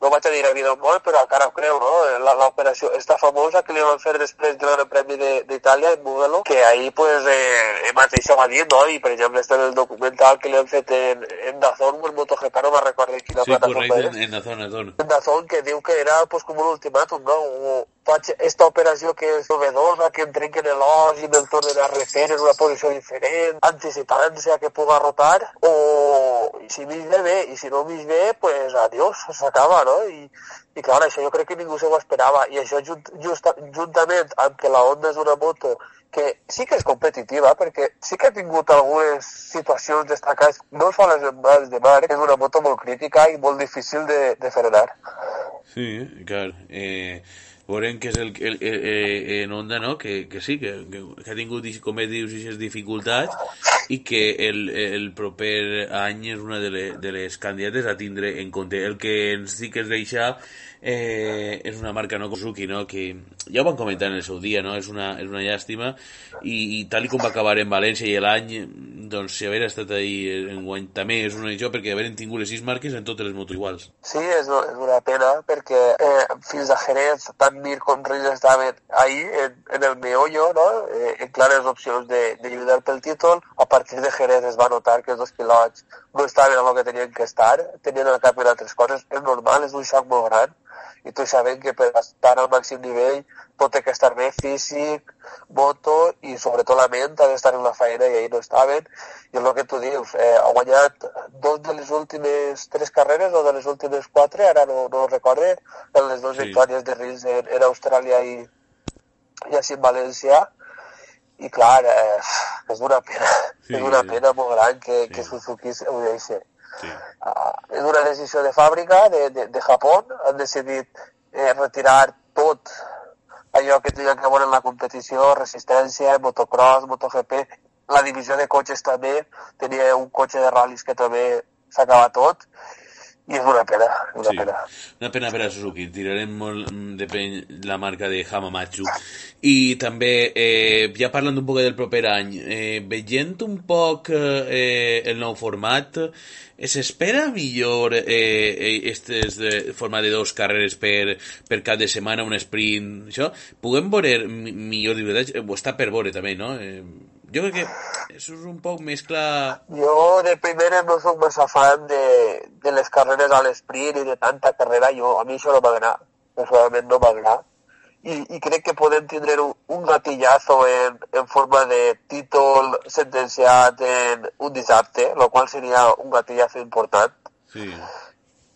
Speaker 6: no vaig a dir a vida o molt, però encara ho creu, no? La- L'operació esta famosa que li van fer després del Gran Premi de- d'Itàlia en Mugello, que ahí pues eh, ell mateix ho va dir, no? I per exemple està en el documental que li han fet en, en Dazón en MotoGP, no me'n recordo quina
Speaker 2: Sí,
Speaker 6: plataforma
Speaker 2: correcte, en, en la zona, zona.
Speaker 6: Dazón que diu que era pues, com un ultimàtum, no? O faig esta operació que és novedosa, que em trenquen l'os i me'l tornen a refer en una posició diferent, anticipant-se a que puga rotar, o i si m'hi ve bé, i si no m'hi ve, pues adiós, s'acaba, no? I, i clar, això jo crec que ningú se ho esperava, i això junt, justa, juntament amb que la Honda és una moto que sí que és competitiva, perquè sí que ha tingut algunes situacions destacades, no sols en mans de Marc, és una moto molt crítica i molt difícil de, de frenar.
Speaker 2: Sí, clar. Eh, veurem que és el, el, el, eh, en Onda, no? Que, que sí, que, que, ha tingut, com dius, aquestes dificultats i que el, el proper any és una de, le, de les candidates a tindre en compte. El que ens sí que es deixa eh, és una marca no Suzuki, no? que ja ho van comentar en el seu dia, no? és, una, és una llàstima i, i tal com va acabar en València i l'any doncs si haver estat ahí en guany també és una això perquè haver tingut les sis marques en totes les motos iguals.
Speaker 6: Sí, és, és una pena perquè eh, fins a Jerez tant Mir com Rins estaven ahí en, en el meollo, no? eh, en clares opcions de, de lluitar pel títol. A partir de Jerez es va notar que els dos pilots no estaven en el que tenien que estar, tenien el cap en altres coses. És normal, és un xoc molt gran i tots sabem que per estar al màxim nivell tot té que estar bé físic, moto i sobretot la ment ha d'estar en la feina i ahir no estaven i és el que tu dius, eh, ha guanyat dos de les últimes tres carreres o de les últimes quatre, ara no, no recorde, en les dues
Speaker 2: Sí.
Speaker 6: victòries de Rins en, en Austràlia i, i així en València i clar, eh, és una pena,
Speaker 2: Sí.
Speaker 6: és una pena molt gran que,
Speaker 2: Sí.
Speaker 6: que Suzuki ho deixi.
Speaker 2: Sí.
Speaker 6: Uh, és una decisió de fàbrica de, de, de Japó, han decidit eh, retirar tot allò que tenia que veure en la competició, resistència, motocross, MotoGP, la divisió de cotxes també, tenia un cotxe de ral·lis que també s'acaba tot, i és una pena, una
Speaker 2: Sí.
Speaker 6: pena.
Speaker 2: Una pena per a Suzuki. Tirarem molt mm, de peny la marca de Hamamatsu. I també, eh, ja parlant un poc del proper any, eh, veient un poc eh, el nou format, s'espera millor eh, eh, estes de format de dos carreres per, per cap de setmana, un sprint, això? Puguem veure mi- millor llibretatge? Eh, Ho està per veure també, no? Eh, jo crec que això és un poc més clar...
Speaker 6: Jo de primera no soc massa fan de, de les carreres a l'esprint i de tanta carrera, jo, a mi això no m'agrada, personalment no m'agrada. I, I crec que podem tindre un, un gatillazo en, en forma de títol sentenciat en un dissabte, el qual seria un gatillazo important.
Speaker 2: Sí.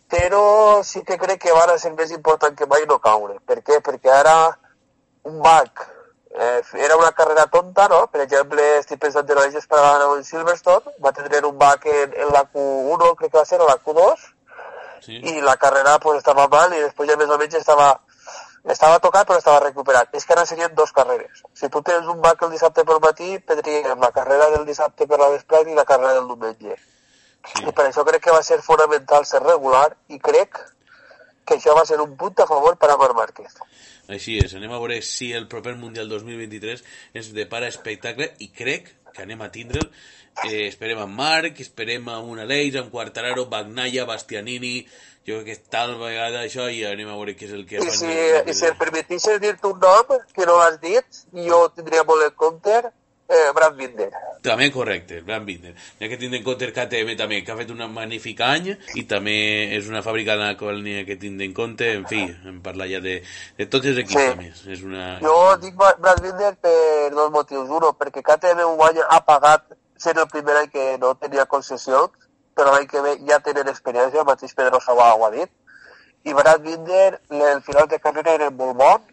Speaker 6: Però sí que crec que va ser més important que mai no caure. Per què? Perquè ara un back eh, era una carrera tonta, no? Per exemple, estic pensant en l'Eix Esparagana en Silverstone, va tenir un back en, en la Q1, crec que va ser, o la Q2,
Speaker 2: Sí.
Speaker 6: i la carrera pues, estava mal i després ja més o menys estava, estava tocat però estava recuperat. És que ara serien dos carreres. Si tu tens un back el dissabte pel matí, prendríem la carrera del dissabte per la vesprada i la carrera del diumenge.
Speaker 2: Sí.
Speaker 6: I per això crec que va ser fonamental ser regular i crec que això va ser un punt a favor per a Marc Márquez.
Speaker 2: Així és, anem a veure si el proper Mundial 2023 ens depara espectacle i crec que anem a tindre'l. Eh, esperem amb Marc, esperem amb una Aleix, amb Quartararo, Bagnaia, Bastianini... Jo crec que tal vegada això i anem a veure què és el que
Speaker 6: I si, i si em permetissis dir-te un nom que no l'has dit, jo tindria molt en compte eh, Brad Binder.
Speaker 2: També correcte, Brand Binder. Ja que tindre en compte el KTM també, que ha fet un magnífic any i també és una fàbrica en la qual n'hi ha que tindre en compte. En fi, hem parlat ja de, de tots els equips
Speaker 6: Sí.
Speaker 2: també. És una...
Speaker 6: Jo dic Bra- Brad Binder per dos motius. Uno, perquè KTM un any ha pagat ser el primer any que no tenia concessions, però l'any que ve ja tenen experiència, el mateix Pedro Sabà ho ha dit. I Brad Binder, el final de carrera era molt bon,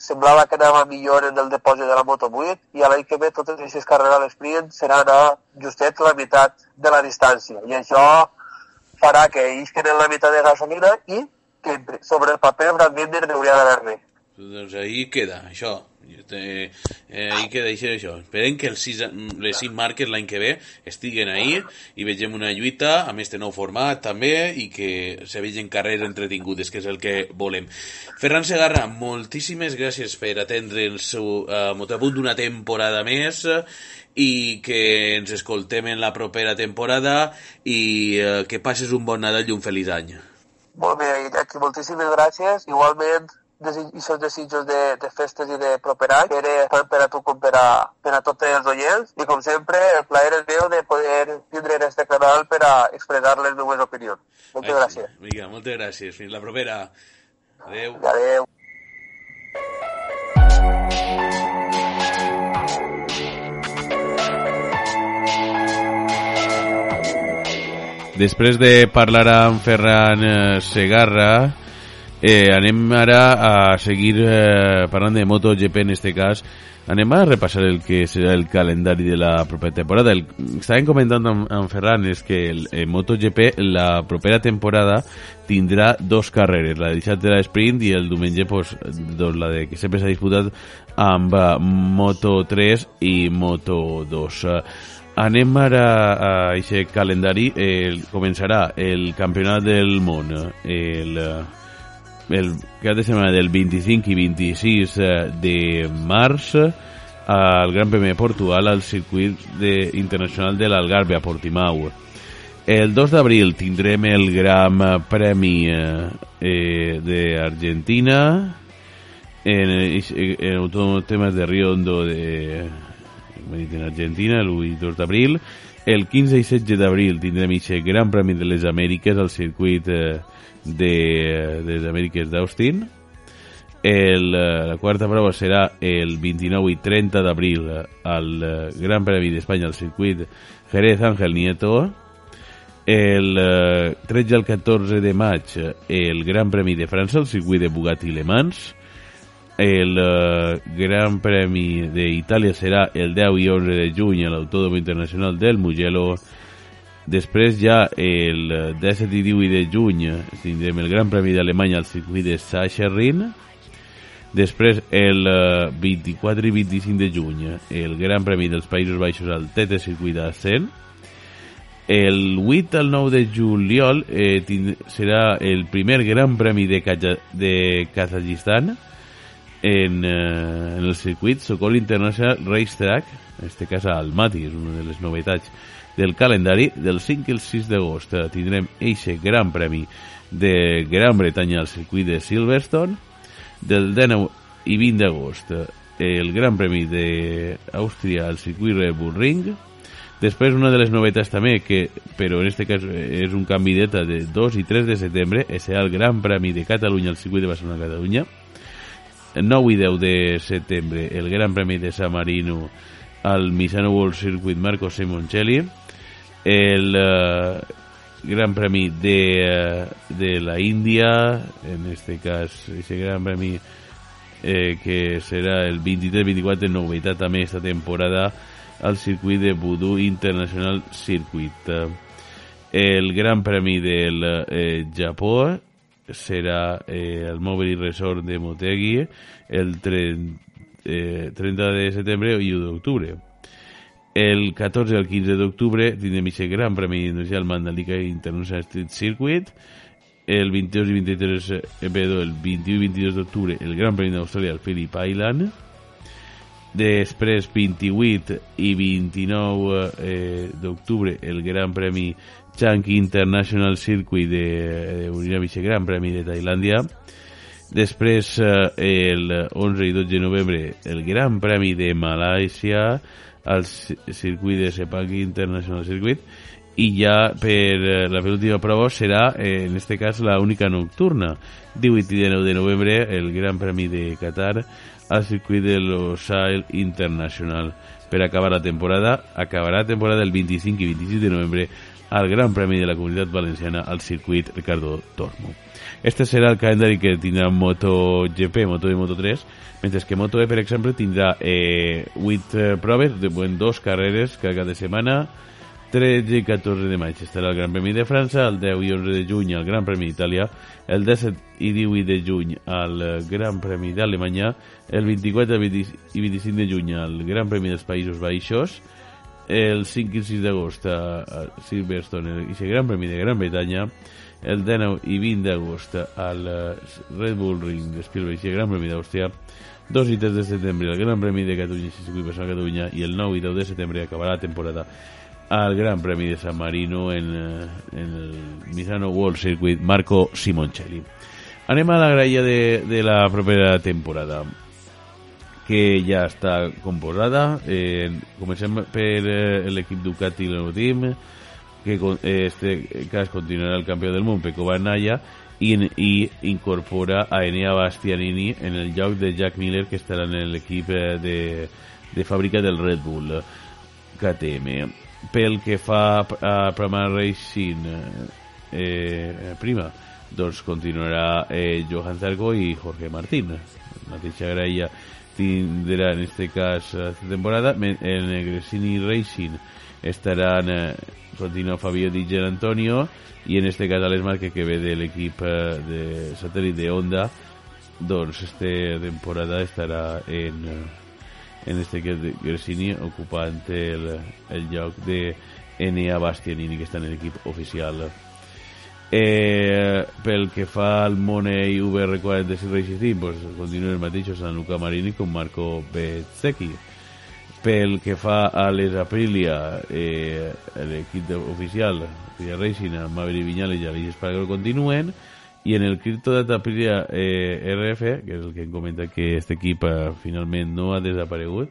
Speaker 6: semblava que anava millor en el depòsit de la Moto 8 i a l'any que ve totes aquestes carreres a l'esprint seran a justet la meitat de la distància. I això farà que ells tenen la meitat de gasolina i que sobre el paper Brad Binder hauria d'anar bé.
Speaker 2: Doncs ahí queda, això. Eh, eh, ahí queda això, això. Esperem que els sis, les cinc marques l'any que ve estiguen ahí i vegem una lluita amb este nou format també i que se vegin carreres entretingudes, que és el que volem. Ferran Segarra, moltíssimes gràcies per atendre el seu uh, motopunt d'una temporada més i que ens escoltem en la propera temporada i uh, que passes un bon Nadal i un feliç any.
Speaker 6: Molt bé, Iñaki, moltíssimes gràcies. Igualment, seus desitjos de, de festes i de proper any, era tant per a tu com per a, per a tots els oients. I com sempre, el plaer és meu de poder tindre en este canal per a expressar les meves opinions. Moltes gràcies.
Speaker 2: Vinga, moltes gràcies. Fins la propera. Adeu.
Speaker 6: Adéu.
Speaker 2: Després de parlar amb Ferran eh, Segarra, eh, anem ara a seguir eh, parlant de MotoGP en este cas. Anem a repassar el que serà el calendari de la propera temporada. El, estàvem comentant amb, amb Ferran és que el, el MotoGP la propera temporada tindrà dos carreres, la de dissabte de l'esprint i el diumenge pues, doncs, la de que sempre s'ha disputat amb eh, Moto3 i Moto2. Eh, Anem ara a aquest calendari. El, començarà el Campionat del Món el, el cap de setmana del 25 i 26 de març al Gran Premi de Portugal al circuit de, internacional de l'Algarve a Portimau. El 2 d'abril tindrem el Gran Premi eh, d'Argentina en, en autónomas de Río Hondo de en Argentina, el 8 i 2 d'abril. El 15 i 16 d'abril tindrem aquest Gran Premi de les Amèriques al circuit eh, de, de les Amèriques d'Austin. Eh, la quarta prova serà el 29 i 30 d'abril al eh, Gran Premi d'Espanya al circuit Jerez Ángel Nieto. El eh, 13 al 14 de maig el Gran Premi de França al circuit de Bugatti Le Mans. el eh, Gran Premi d'Itàlia serà el 10 i 11 de juny a l'Autòdromo Internacional del Mugello. Després ja el 17 i 18 de juny tindrem el Gran Premi d'Alemanya al circuit de Sachsenring. Després, el eh, 24 i 25 de juny, el Gran Premi dels Països Baixos al TT Circuit de 100. El 8 al 9 de juliol eh, serà el primer Gran Premi de, Kaja, de Kazajistan en, eh, en el circuit Sokol International Racetrack, en este cas a Almaty, és una de les novetats del calendari, del 5 i el 6 d'agost eh, tindrem eixe Gran Premi de Gran Bretanya al circuit de Silverstone, del 19 i 20 d'agost eh, el Gran Premi d'Àustria al circuit Red Bull Ring, Després, una de les novetats també, que, però en este cas eh, és un canvi de data de 2 i 3 de setembre, serà el Gran Premi de Catalunya al circuit de Barcelona Catalunya. El 9 i 10 de setembre, el Gran Premi de San Marino al Misano World Circuit Marco Simoncelli. El eh, Gran Premi de, eh, de la Índia, en este cas, ese Gran Premi eh, que serà el 23-24 de novetat també esta temporada al circuit de Voodoo International Circuit. El Gran Premi del eh, Japó serà eh, el Mobile Resort de Motegi el 30, eh, 30 de setembre i 1 d'octubre. El 14 al 15 d'octubre tindrem aquest Gran Premi Industrial Mandalika International Street Circuit. El 22 i 23, eh, perdó, el 21 i 22 d'octubre el Gran Premi d'Austràlia al Phillip Island. Després, 28 i 29 eh, d'octubre, el Gran Premi Changi International Circuit de, de Urinavice Gran Premi de Tailàndia. Després, eh, el 11 i 12 de novembre, el Gran Premi de Malàisia al ci- circuit de Sepang International Circuit i ja per eh, la penúltima prova serà, eh, en este cas, la única nocturna. 18 i 19 de novembre, el Gran Premi de Qatar al circuit de Losail International. Per acabar la temporada, acabarà la temporada el 25 i 26 de novembre al Gran Premi de la Comunitat Valenciana al circuit Ricardo Tormo. Este serà el calendari que tindrà MotoGP, Moto i Moto3, mentre que Moto E, per exemple, tindrà eh, 8 eh, proves, de, bueno, dos carreres cada de setmana, 13 i 14 de maig estarà el Gran Premi de França, el 10 i 11 de juny el Gran Premi d'Itàlia, el 17 i 18 de juny eh, Gran Premi d'Alemanya, el 24 i 20 i 25 de juny al Gran Premi dels Països Baixos, el 5 i 6 d'agost a, Silverstone, el, el Gran Premi de Gran Bretanya, el 19 i 20 d'agost al eh, Red Bull Ring de Spielberg i el Gran Premi d'Àustria, 2 i 3 de setembre el Gran Premi de Catalunya i Circuit Personal Catalunya i el 9 i 10 de setembre acabarà la temporada al Gran Premi de San Marino en, eh, en el Misano World Circuit Marco Simoncelli. Anem a la graella de, de la propera temporada que ja està composada. Eh, comencem per eh, l'equip Ducati Team, que eh, este cas continuarà el campió del món, Pecco Bagnaia, i, i incorpora a Enea Bastianini en el lloc de Jack Miller, que estarà en l'equip eh, de, de fàbrica del Red Bull KTM. Pel que fa a Prama Racing eh, Prima, doncs continuarà eh, Johan Zarco i Jorge Martín. Mateixa graella tindrà en este cas esta temporada. En el Gresini Racing estaran eh, continua Fabio Di Antonio i en este cas Alex Márquez que ve de l'equip eh, de satèl·lit de Honda doncs esta temporada estarà en eh, en este de Gresini ocupant el, el lloc de Enea Bastianini que està en l'equip oficial eh, pel que fa al Money VR46 Racing Team pues, continuen els mateixos Luca Marini com Marco Bezzecchi. Pel que fa a les Aprilia eh, l'equip oficial Aprilia Racing amb Maverick Viñales i Alice Espargaro continuen i en el Crypto Data Aprilia eh, RF que és el que em comenta que este equip eh, finalment no ha desaparegut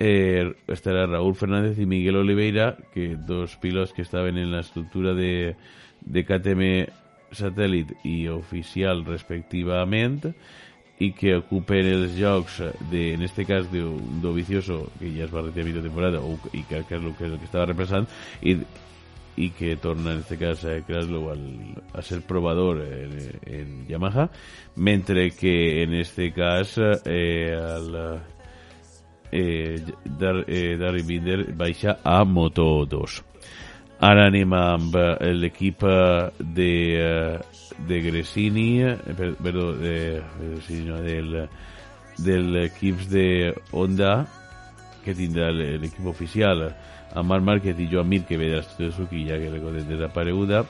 Speaker 2: eh, estarà Raúl Fernández i Miguel Oliveira que dos pilots que estaven en la estructura de, de KTM satèl·lit i oficial respectivament i que ocupen els jocs de, en este cas Dovicioso que ja es va retirar mitja temporada o, que, que és el que, el que estava represent i i que torna en este cas a Kraslow al, a ser probador en, en Yamaha mentre que en este cas eh, el, eh, Dar, eh, Darry Binder baixa a Moto 2 ara anem amb eh, l'equip eh, de, eh, de Gresini per- perdó, de, Gresini, no, del, del equips de Honda que tindrà l'equip oficial amb Marc Márquez i Joan Mir que ve de la Suzuki ja que recordem desapareguda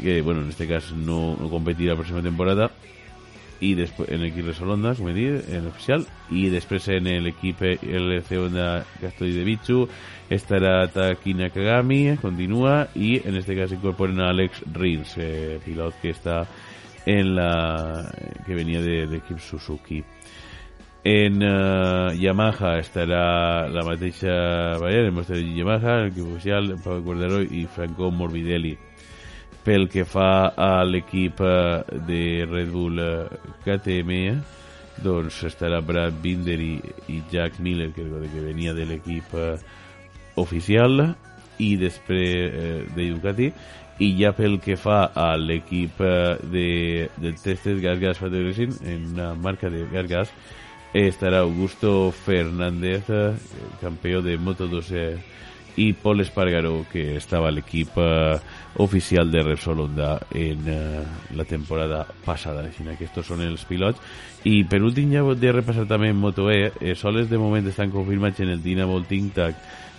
Speaker 2: que bueno en este cas no, no competirà la pròxima temporada i després en l'equip Repsol Honda, com he dit, en l'oficial, i després en l'equip LC Honda Castelli de Bichu estarà Taki Nakagami, continua, i en este cas incorporen a Alex Rins, eh, pilot que està en la... que venia de, de equip Suzuki. En uh, Yamaha estarà la mateixa variant, en vostre Yamaha, l'equip oficial, Pau Guardaró i Franco Morbidelli pel que fa a l'equip eh, de Red Bull eh, KTM doncs estarà Brad Binder i, i Jack Miller que, que venia de l'equip eh, oficial i després eh, de Ducati. I ja pel que fa a l'equip eh, de, del Tested Gas Gas Federation en una marca de Gas Gas estarà Augusto Fernández eh, campió de Moto2 eh, i Paul Espargaró que estava a l'equip eh, oficial de Repsol Honda en eh, la temporada passada. Així que estos són els pilots. I per últim ja de repassar també en Moto E eh, soles de moment estan confirmats en el Dynamo Think Tank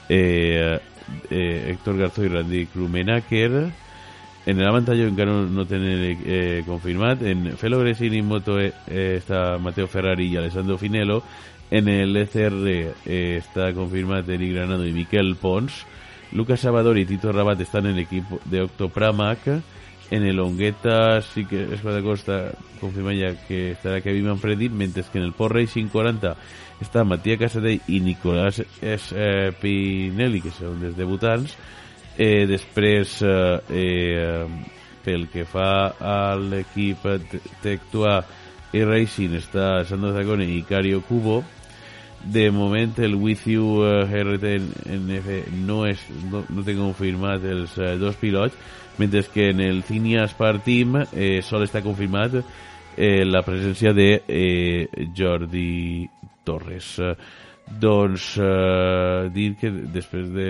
Speaker 2: eh, eh, Héctor Garzó i Randy Krumenacker en el avantatge encara no, no tenen eh, confirmat. En Felo Gresini Moto eh, està Mateo Ferrari i Alessandro Finello en el ECR eh, està confirmat Eric Granado i Miquel Pons. Lucas Salvador i Tito Rabat estan en l'equip de Octopramac. En el Ongueta sí que es de Costa confirma ja que estarà Kevin Manfredi mentre que en el Port Racing 40 està Matías Casadell i Nicolás eh, Pinelli que són els debutants. Eh, després eh, eh, pel que fa a l'equip Tectua i Racing està Sandro Zacone i Cario Cubo de moment el With You eh, RTNF no, és, no, no té confirmat els eh, dos pilots mentre que en el Cinia Spar Team eh, sol està confirmat eh, la presència de eh, Jordi Torres. Doncs eh, dir que després de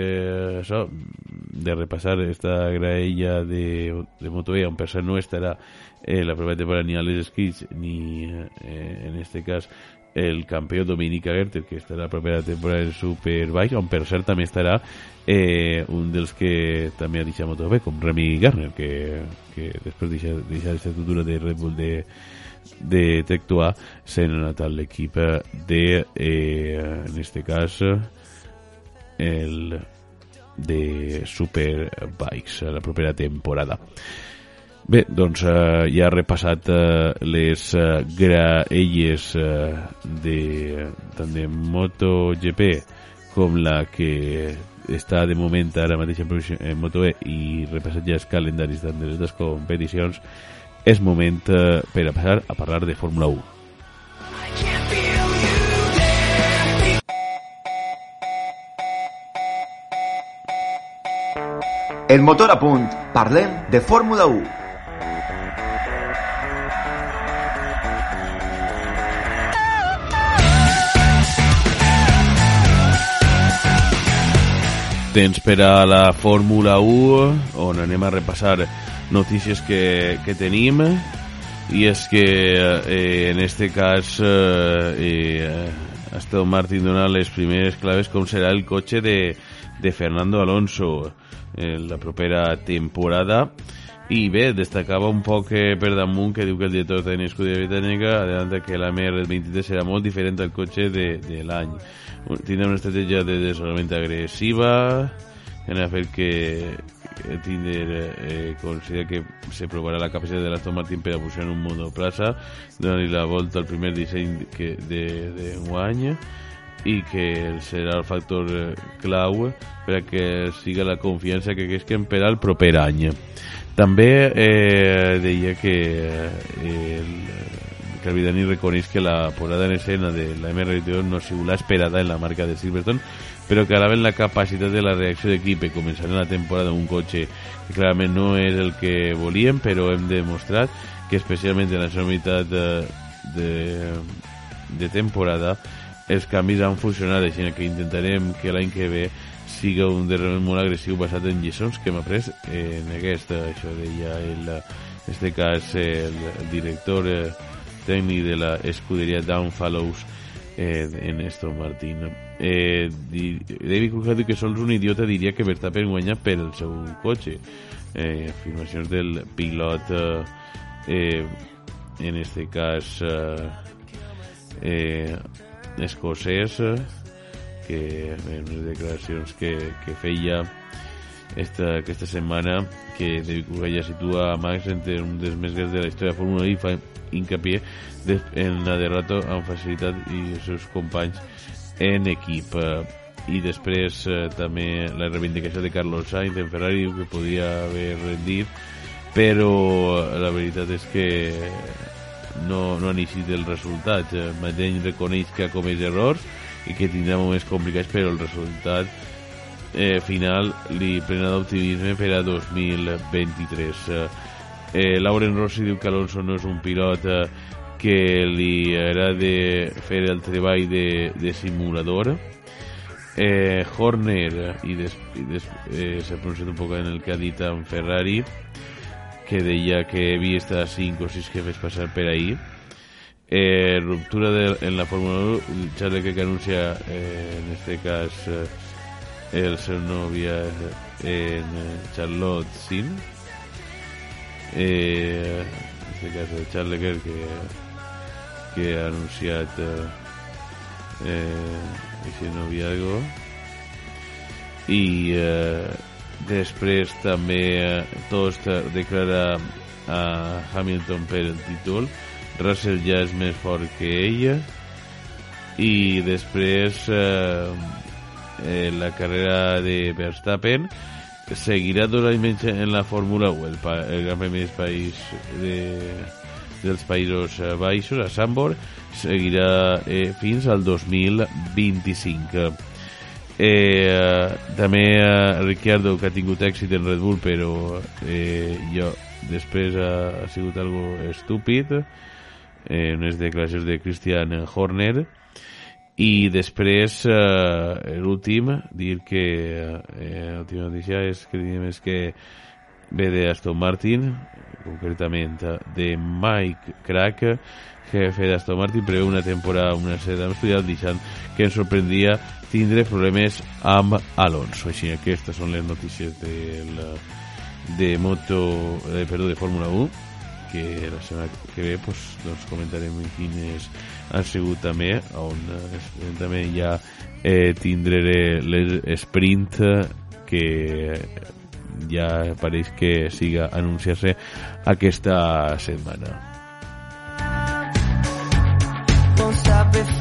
Speaker 2: això de repassar esta graella de, de Moto2 on per cert no estarà eh, la propera temporada ni a les escrits ni eh, en este cas el campió Dominic Agerter que estarà la propera temporada en Superbike on per cert també estarà eh, un dels que també ha deixat Moto2 com Remy Garner que, que després deixa, deixa aquesta de Red Bull de de Tectua s'han anat a l'equip de eh, en este cas el de Superbikes la propera temporada Bé, doncs eh, ja ha repassat eh, les eh, graelles eh, de, tant de MotoGP com la que està de moment ara mateix en, en Moto E i repassat ja els calendaris tant de les dues competicions és moment eh, per a passar a parlar de Fórmula 1.
Speaker 1: El motor a punt. Parlem de Fórmula 1.
Speaker 2: Temps per a la Fórmula 1 on anem a repassar notícies que, que tenim. I és que eh, en este cas eh, eh, Aston Martin dona les primeres claves com serà el cotxe de, de Fernando Alonso en la propera temporada. i bé, destacava un poc eh, per damunt que diu que el director de l'escuderia britànica adelanta que la MR23 serà molt diferent al cotxe de, de l'any. Tindrà una estratègia de desenvolupament agressiva que ha fet que, Tinder eh, considera que se provarà la capacitat de l'Aston Martin per a funcionar un monoplaça donant-li la volta al primer disseny que de, de guany i que serà el factor eh, clau per a que siga la confiança que creixen per al proper any. També eh, deia que eh, el, Calvidani reconeix que la posada en escena de la MR22 no ha sigut l'esperada en la marca de Silverstone, però que alaben la capacitat de la reacció d'equip i començant la temporada amb un cotxe que clarament no és el que volíem, però hem demostrat que especialment en la segona meitat de, de, de temporada els canvis han funcionat, així que intentarem que l'any que ve siga un derrament molt agressiu basat en lliçons que hem après en aquesta, això deia el, en este cas el, el director eh, tècnic de la escuderia Downfallows eh, en Aston Martin. Eh, David diu que sols un idiota diria que Verstappen guanya per el seu cotxe eh, afirmacions del pilot eh, eh, en este cas eh, eh, escocès eh, que en unes declaracions que, que feia esta, aquesta setmana que David ja situa a Max entre un dels més grans de la història de Fórmula 1 i fa hincapié en la derrota amb facilitat i els seus companys en equip. Eh, i després eh, també la reivindicació de Carlos Sainz en Ferrari que podia haver rendit però la veritat és que no, no han eixit el resultat eh, Madeny reconeix que ha comès errors i que tindrà moments complicats però el resultat eh, final li plena d'optimisme per a 2023 eh, eh, Lauren Rossi diu que Alonso no és un pilot eh, que li agrada fer el treball de, de simulador. Eh, Horner i, des, i des, eh, s'ha pronunciat un poc en el que ha dit en Ferrari que deia que havia estat 5 o 6 que fes passar per ahir. Eh, ruptura de, en la Fórmula 1 Charles que anuncia eh, en este cas eh, el seu novia en eh, Charlotte Sin. Eh, en este cas el Charles que, que ha anunciat eh, eh, ese noviazgo i eh, després també eh, tots declara a Hamilton per el títol. Russell ja és més fort que ella i després eh, eh, la carrera de Verstappen seguirà dos anys menys en la Fórmula 1 el, el Gran Premi dels país de, dels Països eh, Baixos a Sambor seguirà eh, fins al 2025 eh, també eh, Ricciardo que ha tingut èxit en Red Bull però eh, jo després ha, ha sigut algo estúpid eh, unes declaracions de Christian Horner. I després eh, l'últim dir que eh, l'última notícia és que diem és que ve de Aston Martin concretament de Mike Crack jefe d'Aston Martin preveu una temporada una sèrie d'estudiat deixant que ens sorprendria tindre problemes amb Alonso. Així que aquestes són les notícies del, de moto de, perdó, de Fórmula 1 que la setmana que ve pues, doncs comentarem quines han sigut també on eh, també ja eh, tindré l'esprint que ja pareix que siga anunciar-se aquesta setmana.
Speaker 4: Won't stop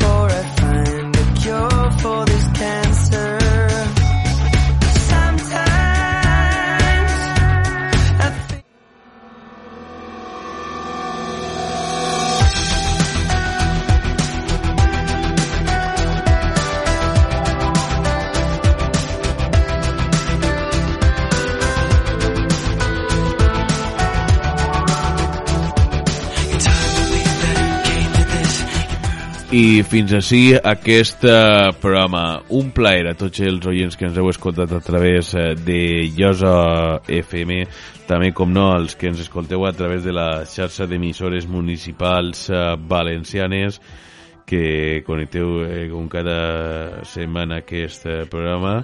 Speaker 4: I
Speaker 2: fins així aquest eh, programa. Un plaer a tots els oients que ens heu escoltat a través eh, de Llosa FM, també com no els que ens escolteu a través de la xarxa d'emissores municipals eh, valencianes que connecteu eh, com cada setmana aquest programa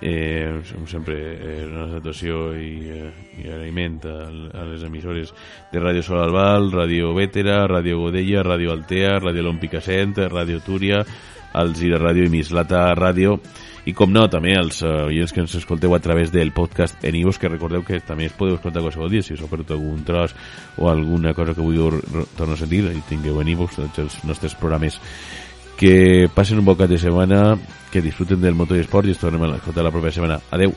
Speaker 2: eh, sempre eh, una salutació i, eh, i agraïment a, a les emissores de Ràdio Sol Albal, Ràdio Vétera, Ràdio Godella, Ràdio Altea, Ràdio L'Ompicacent, Ràdio Túria, Alzira Ràdio i Mislata Ràdio i com no, també els uh, oients que ens escolteu a través del podcast en iVoox, que recordeu que també es podeu escoltar qualsevol dia, si us ha perdut algun tros o alguna cosa que vulgueu tornar a sentir, i tingueu en iVoox tots els nostres programes que passen un bon cap de setmana, que disfruten del motor i esport i ens tornem a escoltar la propera setmana. Adeu!